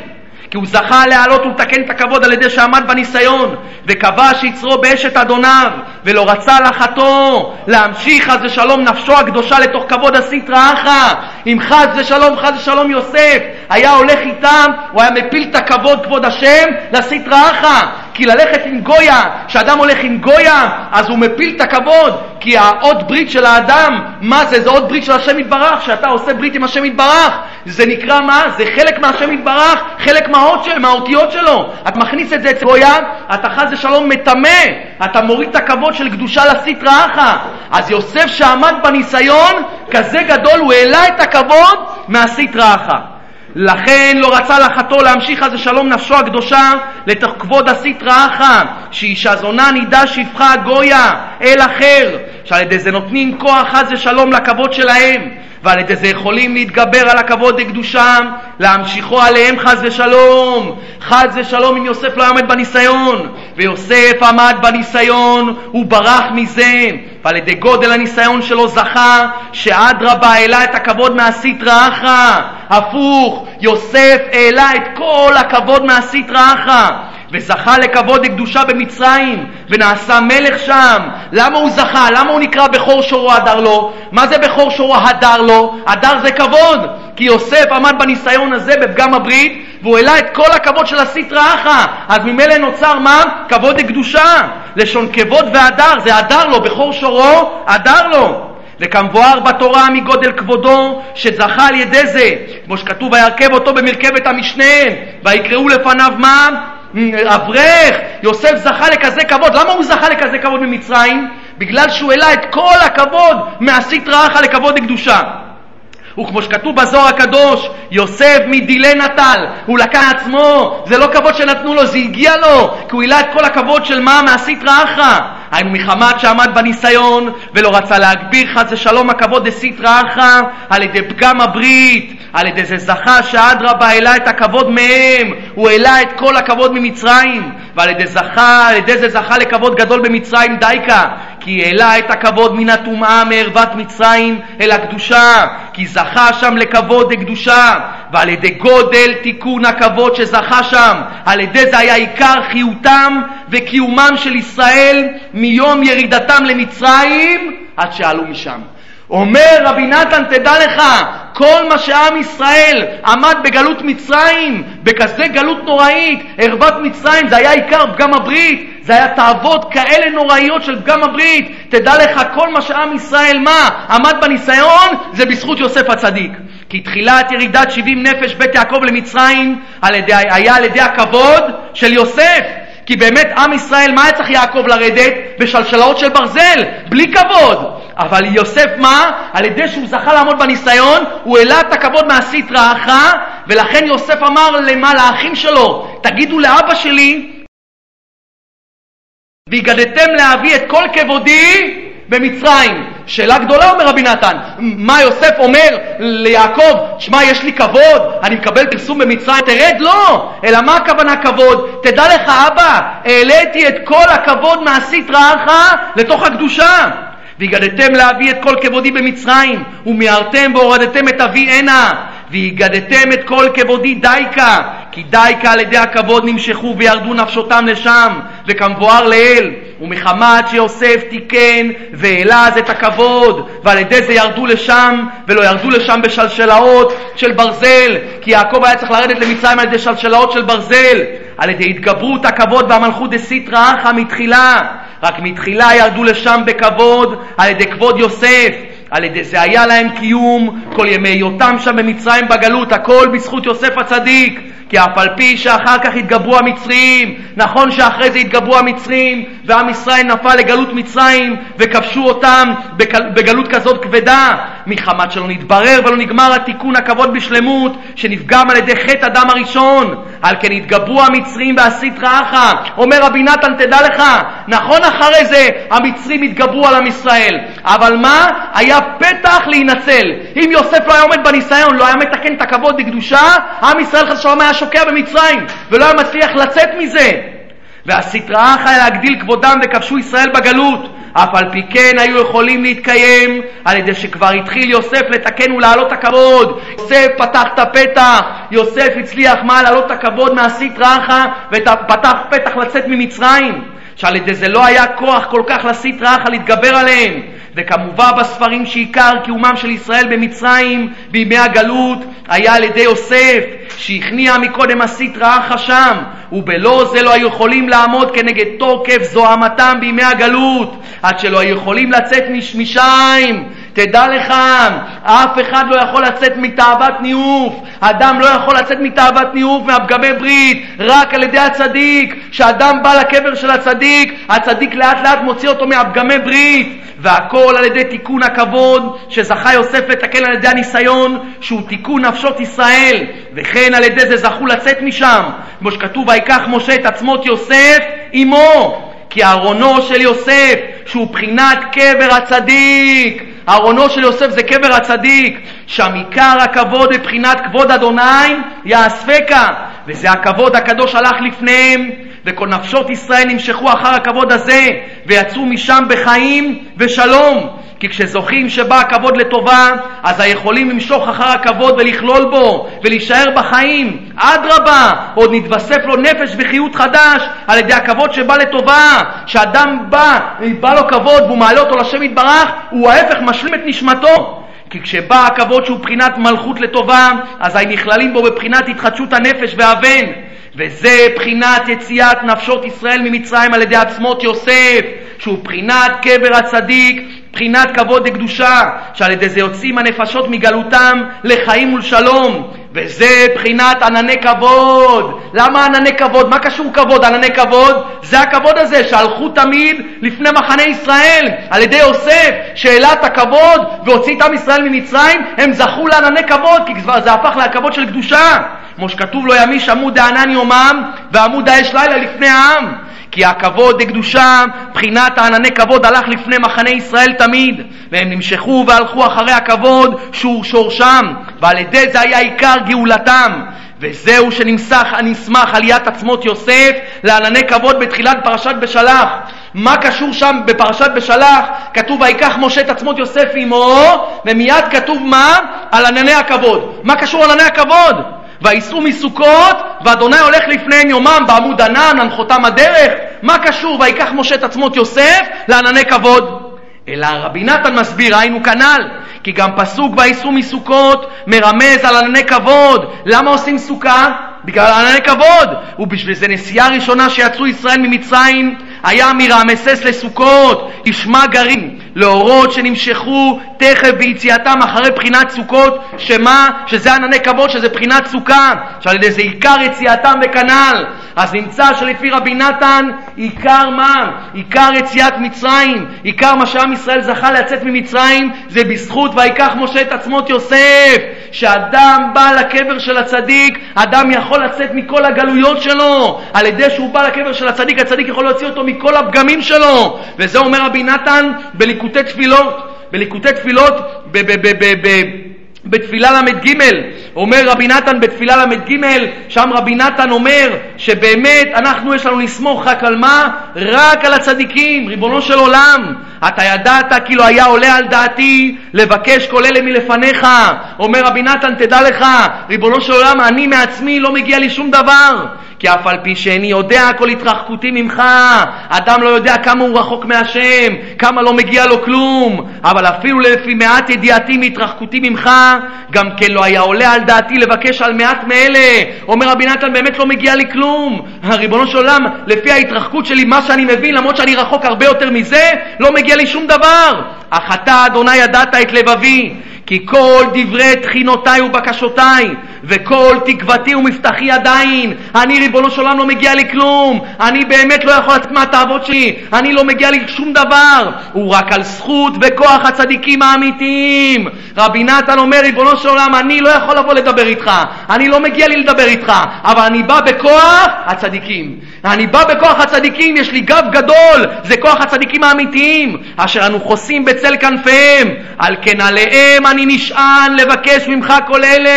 כי הוא זכה להעלות ולתקן את הכבוד על ידי שעמד בניסיון, וכבש יצרו באשת אדוניו, ולא רצה לחתו להמשיך חס ושלום נפשו הקדושה לתוך כבוד הסטרא אחא. אם חס ושלום, חס ושלום יוסף היה הולך איתם, הוא היה מפיל את הכבוד, כבוד השם, לסטרא אחא. כי ללכת עם גויה, כשאדם הולך עם גויה, אז הוא מפיל את הכבוד, כי האות ברית של האדם, מה זה? זה אות ברית של השם יתברך, שאתה עושה ברית עם השם יתברך. זה נקרא מה? זה חלק מהשם יתברך, חלק מהאות של, מהאותיות שלו. את מכניס את זה אצל גויה, אתה חס ושלום מטמא, אתה מוריד את הכבוד של קדושה לסטרא אחא. אז יוסף שעמד בניסיון, כזה גדול, הוא העלה את הכבוד מהסטרא אחא. לכן לא רצה לחתו להמשיך אז שלום נפשו הקדושה לתוך כבוד הסטרא אחא, שאישה זונה נידה שפחה גויה אל אחר, שעל ידי זה נותנים כוח חס ושלום לכבוד שלהם. ועל ידי זה יכולים להתגבר על הכבוד וקדושם, להמשיכו עליהם חס ושלום. חס ושלום אם יוסף לא עמד בניסיון, ויוסף עמד בניסיון, הוא ברח מזה, ועל ידי גודל הניסיון שלו זכה שאדרבה העלה את הכבוד מהסטרא אחרא. הפוך, יוסף העלה את כל הכבוד מהסטרא אחרא. וזכה לכבוד לקדושה במצרים, ונעשה מלך שם. למה הוא זכה? למה הוא נקרא בכור שורו הדר לו? מה זה בכור שורו הדר לו? הדר זה כבוד. כי יוסף עמד בניסיון הזה בפגם הברית, והוא העלה את כל הכבוד של הסטרא אחא. אז ממילא נוצר מה? כבוד לקדושה. לשון כבוד והדר, זה הדר לו, בכור שורו הדר לו. וכמבואר בתורה מגודל כבודו שזכה על ידי זה, כמו שכתוב וירכב אותו במרכבת המשנה, ויקראו לפניו מה? אברך, יוסף זכה לכזה כבוד. למה הוא זכה לכזה כבוד ממצרים? בגלל שהוא העלה את כל הכבוד מהסטרא אחא לכבוד לקדושה. וכמו שכתוב בזוהר הקדוש, יוסף מדילי נטל, הוא לקח עצמו, זה לא כבוד שנתנו לו, זה הגיע לו, כי הוא העלה את כל הכבוד של מה? מהסטרא אחרא. היינו מחמת שעמד בניסיון ולא רצה להגביר חס ושלום הכבוד דסיטרא אחרא על ידי פגם הברית, על ידי זה זכה שאדרבה העלה את הכבוד מהם, הוא העלה את כל הכבוד ממצרים, ועל ידי, זכה, על ידי זה זכה לכבוד גדול במצרים דייקה, כי העלה את הכבוד מן הטומאה מערוות מצרים אל הקדושה, כי זכה שם לכבוד לקדושה, ועל ידי גודל תיקון הכבוד שזכה שם, על ידי זה היה עיקר חיותם וקיומם של ישראל מיום ירידתם למצרים עד שעלו משם. אומר רבי נתן, תדע לך, כל מה שעם ישראל עמד בגלות מצרים, בכזה גלות נוראית, ערוות מצרים, זה היה עיקר פגם הברית, זה היה תאוות כאלה נוראיות של פגם הברית. תדע לך, כל מה שעם ישראל, מה, עמד בניסיון, זה בזכות יוסף הצדיק. כי תחילת ירידת 70 נפש בית יעקב למצרים על ידי, היה על ידי הכבוד של יוסף. כי באמת עם ישראל, מה היה צריך יעקב לרדת? בשלשלאות של ברזל, בלי כבוד. אבל יוסף מה? על ידי שהוא זכה לעמוד בניסיון, הוא העלה את הכבוד מהסטרא אחרא, ולכן יוסף אמר למה? לאחים שלו, תגידו לאבא שלי, והגדתם להביא את כל כבודי במצרים. שאלה גדולה, אומר רבי נתן. מה יוסף אומר ליעקב, שמע, יש לי כבוד, אני מקבל פרסום במצרים, תרד? לא. אלא מה הכוונה כבוד? תדע לך, אבא, העליתי את כל הכבוד מהסטרא אחרא לתוך הקדושה. והגדתם להביא את כל כבודי במצרים, ומיהרתם והורדתם את אבי הנה, והגדתם את כל כבודי דייקה, כי דייקה על ידי הכבוד נמשכו וירדו נפשותם לשם, וכמבואר לעיל, ומחמת שיוסף תיקן והעלה אז את הכבוד, ועל ידי זה ירדו לשם, ולא ירדו לשם בשלשלאות של ברזל, כי יעקב היה צריך לרדת למצרים על ידי שלשלאות של ברזל, על ידי התגברות הכבוד והמלכות דסיטרא אחא מתחילה, רק מתחילה ירדו לשם בכבוד על ידי כבוד יוסף, על ידי זה היה להם קיום כל ימי היותם שם במצרים בגלות, הכל בזכות יוסף הצדיק. כי אף על פי שאחר כך התגברו המצרים, נכון שאחרי זה התגברו המצרים, ועם ישראל נפל לגלות מצרים, וכבשו אותם בגלות כזאת כבדה, מחמת שלא נתברר ולא נגמר התיקון הכבוד בשלמות, שנפגם על ידי חטא אדם הראשון. על כן התגברו המצרים והסטרא אחא. אומר רבי נתן, תדע לך, נכון אחרי זה המצרים התגברו על עם ישראל, אבל מה? היה פתח להינצל. אם יוסף לא היה עומד בניסיון, לא היה מתקן את הכבוד לקדושה, עם ישראל חס ושלום היה שוקע במצרים, ולא היה מצליח לצאת מזה. והסטרא אחא היה להגדיל כבודם וכבשו ישראל בגלות. אף על פי כן היו יכולים להתקיים על ידי שכבר התחיל יוסף לתקן ולהעלות הכבוד. יוסף פתח את הפתח, יוסף הצליח מה? להעלות את הכבוד מהסטרא אחא ופתח פתח לצאת ממצרים. שעל ידי זה לא היה כוח כל כך לסטרא אחא להתגבר עליהם. וכמובן בספרים שעיקר קיומם של ישראל במצרים בימי הגלות היה על ידי יוסף, שהכניע מקודם הסטרא אחא שם, ובלא זה לא היו יכולים לעמוד כנגד תוקף זוהמתם בימי הגלות, עד שלא היו יכולים לצאת משמיים. תדע לך, אף אחד לא יכול לצאת מתאוות ניאוף. אדם לא יכול לצאת מתאוות ניאוף מהפגמי ברית, רק על ידי הצדיק. כשאדם בא לקבר של הצדיק, הצדיק לאט לאט מוציא אותו מהפגמי ברית. והכל על ידי תיקון הכבוד שזכה יוסף לתקן על ידי הניסיון שהוא תיקון נפשות ישראל וכן על ידי זה זכו לצאת משם כמו שכתוב ויקח משה את עצמות יוסף עמו כי ארונו של יוסף שהוא בחינת קבר הצדיק ארונו של יוסף זה קבר הצדיק, שם עיקר הכבוד מבחינת כבוד אדוני יאספקה, וזה הכבוד הקדוש הלך לפניהם, וכל נפשות ישראל נמשכו אחר הכבוד הזה, ויצאו משם בחיים ושלום. כי כשזוכים שבא הכבוד לטובה, אז היכולים למשוך אחר הכבוד ולכלול בו, ולהישאר בחיים. אדרבה, עוד נתווסף לו נפש וחיות חדש על ידי הכבוד שבא לטובה. שאדם בא, בא לו כבוד והוא מעלה אותו לשם יתברך, הוא ההפך משלים את נשמתו. כי כשבא הכבוד שהוא בחינת מלכות לטובה, אזי נכללים בו בבחינת התחדשות הנפש והבן. וזה בחינת יציאת נפשות ישראל ממצרים על ידי עצמות יוסף, שהוא בחינת קבר הצדיק, בחינת כבוד וקדושה, שעל ידי זה יוצאים הנפשות מגלותם לחיים ולשלום, וזה בחינת ענני כבוד. למה ענני כבוד? מה קשור כבוד? ענני כבוד? זה הכבוד הזה שהלכו תמיד לפני מחנה ישראל על ידי יוסף, את הכבוד והוציא את עם ישראל ממצרים, הם זכו לענני כבוד, כי זה הפך לכבוד של קדושה. כמו שכתוב לו ימיש עמוד הענן יומם ועמוד האש לילה לפני העם. כי הכבוד לקדושה, בחינת הענני כבוד הלך לפני מחנה ישראל תמיד, והם נמשכו והלכו אחרי הכבוד שהוא שורשם, ועל ידי זה היה עיקר גאולתם. וזהו שנמסך הנסמך עליית עצמות יוסף לענני כבוד בתחילת פרשת בשלח. מה קשור שם בפרשת בשלח? כתוב ויקח משה את עצמות יוסף עמו, ומיד כתוב מה? על ענני הכבוד. מה קשור ענני הכבוד? וייסעו מסוכות, ואדוני הולך לפניהם יומם בעמוד ענן, הנחותם הדרך. מה קשור ויקח משה את עצמות יוסף לענני כבוד? אלא רבי נתן מסביר, היינו כנ"ל, כי גם פסוק וייסעו מסוכות מרמז על ענני כבוד. למה עושים סוכה? בגלל ענני כבוד. ובשביל זה נסיעה ראשונה שיצאו ישראל ממצרים היה מרעמסס לסוכות, ישמע גרים, לאורות שנמשכו תכף ביציאתם אחרי בחינת סוכות, שמה? שזה ענני כבוד, שזה בחינת סוכה, שעל ידי זה עיקר יציאתם וכנ"ל. אז נמצא שלפי רבי נתן, עיקר מה? עיקר יציאת מצרים, עיקר מה שעם ישראל זכה לצאת ממצרים, זה בזכות ויקח משה את עצמות יוסף. שאדם בא לקבר של הצדיק, אדם יכול לצאת מכל הגלויות שלו. על ידי שהוא בא לקבר של הצדיק, הצדיק יכול להוציא אותו מכל הפגמים שלו. וזה אומר רבי נתן בליקוטי תפילות. בליקוטי תפילות, ב... ב, ב, ב, ב בתפילה ל"ג, אומר רבי נתן בתפילה ל"ג, שם רבי נתן אומר שבאמת אנחנו יש לנו לסמוך רק על מה? רק על הצדיקים, ריבונו של עולם. אתה ידעת כאילו היה עולה על דעתי לבקש כל אלה מלפניך. אומר רבי נתן, תדע לך, ריבונו של עולם, אני מעצמי לא מגיע לי שום דבר. כי אף על פי שאיני יודע כל התרחקותי ממך, אדם לא יודע כמה הוא רחוק מהשם, כמה לא מגיע לו כלום, אבל אפילו לפי מעט ידיעתי מהתרחקותי ממך, גם כן לא היה עולה על דעתי לבקש על מעט מאלה. אומר רבי נתן, באמת לא מגיע לי כלום. ריבונו של עולם, לפי ההתרחקות שלי, מה שאני מבין, למרות שאני רחוק הרבה יותר מזה, לא מגיע לי שום דבר. אך אתה, אדוני, ידעת את לבבי. כי כל דברי תחינותיי ובקשותיי, וכל תקוותי ומבטחי עדיין, אני ריבונו של עולם לא מגיע לי כלום, אני באמת לא יכול לצאת מהתאוות שלי, אני לא מגיע לי שום דבר, הוא רק על זכות וכוח הצדיקים האמיתיים. רבי נתן אומר, ריבונו של עולם, אני לא יכול לבוא לדבר איתך, אני לא מגיע לי לדבר איתך, אבל אני בא בכוח הצדיקים. אני בא בכוח הצדיקים, יש לי גב גדול, זה כוח הצדיקים האמיתיים, אשר אנו חוסים בצל כנפיהם, על כן עליהם אני נשען לבקש ממך כל אלה.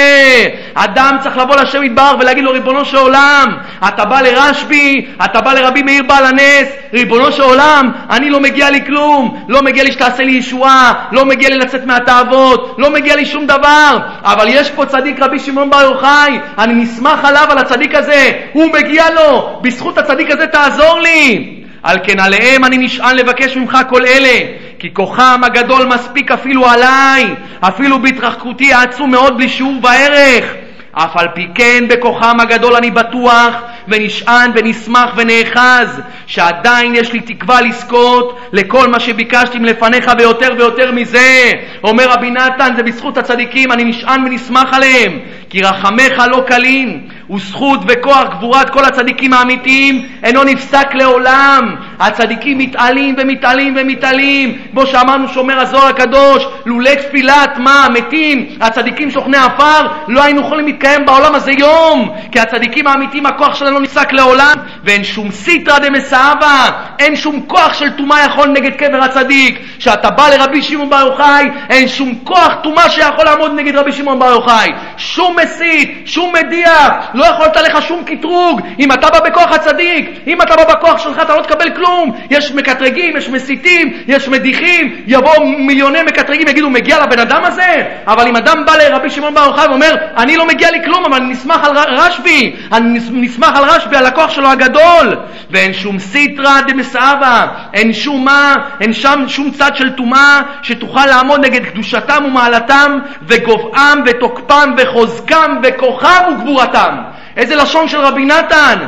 אדם צריך לבוא לשם יתברך ולהגיד לו, ריבונו של עולם, אתה בא לרשב"י, אתה בא לרבי מאיר בעל הנס, ריבונו של עולם, אני לא מגיע לי כלום, לא מגיע לי שתעשה לי ישועה, לא מגיע לי לצאת מהתאוות, לא מגיע לי שום דבר, אבל יש פה צדיק רבי שמעון בר יוחאי, אני נסמך עליו, על הצדיק הזה, הוא מגיע לו, בזכות הצדיק הזה תעזור לי. על כן עליהם אני נשען לבקש ממך כל אלה, כי כוחם הגדול מספיק אפילו עליי, אפילו בהתרחקותי העצום מאוד בלי שיעור וערך. אף על פי כן בכוחם הגדול אני בטוח ונשען ונשמח ונאחז שעדיין יש לי תקווה לזכות לכל מה שביקשתי מלפניך ויותר ויותר מזה. אומר רבי נתן, זה בזכות הצדיקים, אני נשען ונשמח עליהם, כי רחמך לא קלים, וזכות וכוח גבורת כל הצדיקים האמיתיים אינו נפסק לעולם. הצדיקים מתעלים ומתעלים ומתעלים. כמו שאמרנו שומר הזוהר הקדוש, לולא תפילת מה? מתים, הצדיקים שוכני עפר, לא היינו יכולים להתקיים בעולם הזה יום. כי הצדיקים האמיתיים, הכוח שלהם לא נפסק לעולם, ואין שום סיטרא דמסאבה, אין שום כוח של טומאה יכול נגד קבר הצדיק. כשאתה בא לרבי שמעון בר יוחאי, אין שום כוח טומאה שיכול לעמוד נגד רבי שמעון בר יוחאי. שום מסית, שום מדיח, לא יכולת לך שום קטרוג. אם אתה בא בכוח הצדיק, אם אתה בא בכוח שלך אתה לא תקבל כלום. יש מקטרגים, יש מסיתים, יש מדיחים, יבואו מיליוני מקטרגים, יגידו, מגיע לבן אדם הזה? אבל אם אדם בא לרבי שמעון בר יוחאי ואומר, אני לא מגיע לי כלום, אבל אני נסמך על רשב"י, אני נסמך על רשב"י, על הכוח שלו הגדול. ואין שום סיטרא דמסאבה, אין שום מה, אין שם שום צד של טומאה שתוכל לעמוד נגד קדושתם ומעלתם וגובעם ותוקפם וחוזקם וכוחם וגבורתם. איזה לשון של רבי נתן?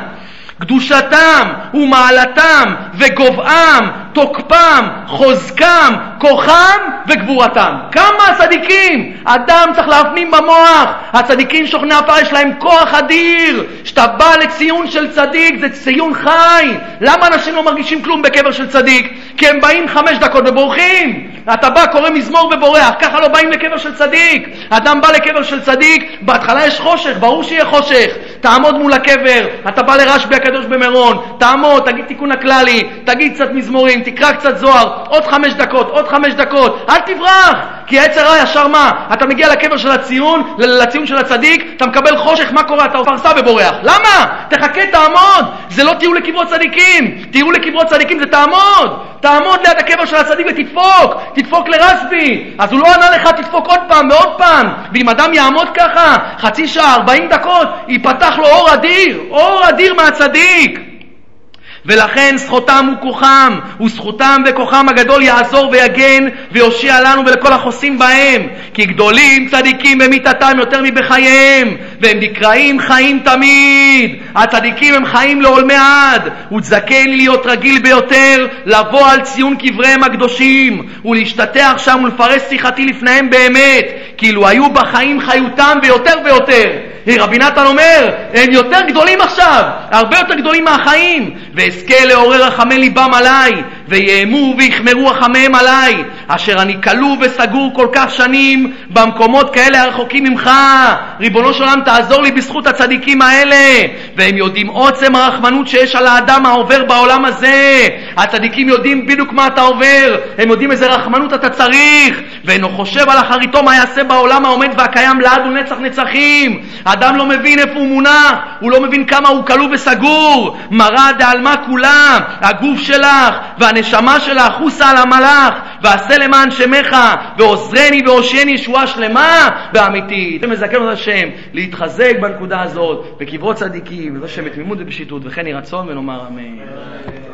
קדושתם ומעלתם וגובעם, תוקפם, חוזקם, כוחם וגבורתם. כמה הצדיקים! אדם צריך להפנים במוח. הצדיקים שוכני עפר יש להם כוח אדיר. כשאתה בא לציון של צדיק זה ציון חי. למה אנשים לא מרגישים כלום בקבר של צדיק? כי הם באים חמש דקות ובורחים. אתה בא, קורא מזמור ובורח, ככה לא באים לקבר של צדיק. אדם בא לקבר של צדיק, בהתחלה יש חושך, ברור שיהיה חושך. תעמוד מול הקבר, אתה בא לרשב"י הקדוש במירון, תעמוד, תגיד תיקון הכללי, תגיד קצת מזמורים, תקרא קצת זוהר, עוד חמש דקות, עוד חמש דקות, אל תברח! כי העץ הרע ישר מה? אתה מגיע לקבר של הציון, לציון של הצדיק, אתה מקבל חושך, מה קורה? אתה פרסה ובורח. למה? תחכה, תעמוד! זה לא טיול לקברות צדיקים, טיול לקברות צדיקים זה תעמוד! תעמוד ליד הקבר של הצדיק ותדפוק, תדפוק לרשב"י. אז הוא לא ענה לך, תדפוק עוד פעם ועוד פעם. ואם אדם יעמוד ככה, חצי שעה, ארבעים דקות, ייפתח לו אור אדיר, אור אדיר מהצדיק. ולכן זכותם וכוחם, וזכותם וכוחם הגדול יעזור ויגן ויושיע לנו ולכל החוסים בהם. כי גדולים צדיקים במיתתם יותר מבחייהם, והם נקראים חיים תמיד. הצדיקים הם חיים לעולמי עד, לי להיות רגיל ביותר לבוא על ציון קבריהם הקדושים, ולהשתטח שם ולפרש שיחתי לפניהם באמת, כאילו היו בחיים חיותם ויותר ויותר. רבי נתן אומר, הם יותר גדולים עכשיו, הרבה יותר גדולים מהחיים, ואזכה לעורר רחמי ליבם עליי, ויאמו ויחמרו רחמיהם עליי, אשר אני כלוא וסגור כל כך שנים במקומות כאלה הרחוקים ממך. ריבונו של עולם, תעזור לי בזכות הצדיקים האלה. והם יודעים עוצם הרחמנות שיש על האדם העובר בעולם הזה. הצדיקים יודעים בדיוק מה אתה עובר, הם יודעים איזה רחמנות אתה צריך, ואינו חושב על אחריתו מה יעשה בעולם העומד והקיים לעד ונצח נצחים. האדם לא מבין איפה הוא מונח, הוא לא מבין כמה הוא כלוא וסגור. מרא דעלמא כולה, הגוף שלך והנשמה שלך, חוסה על המלאך, ועשה למען שמך, ועוזרני והושיעני ישועה שלמה ואמיתית. ומזכן אותה השם להתחזק בנקודה הזאת, בקברות צדיקים, ובשם בתמימות ובשיטות, וכן יהי רצון ונאמר אמן.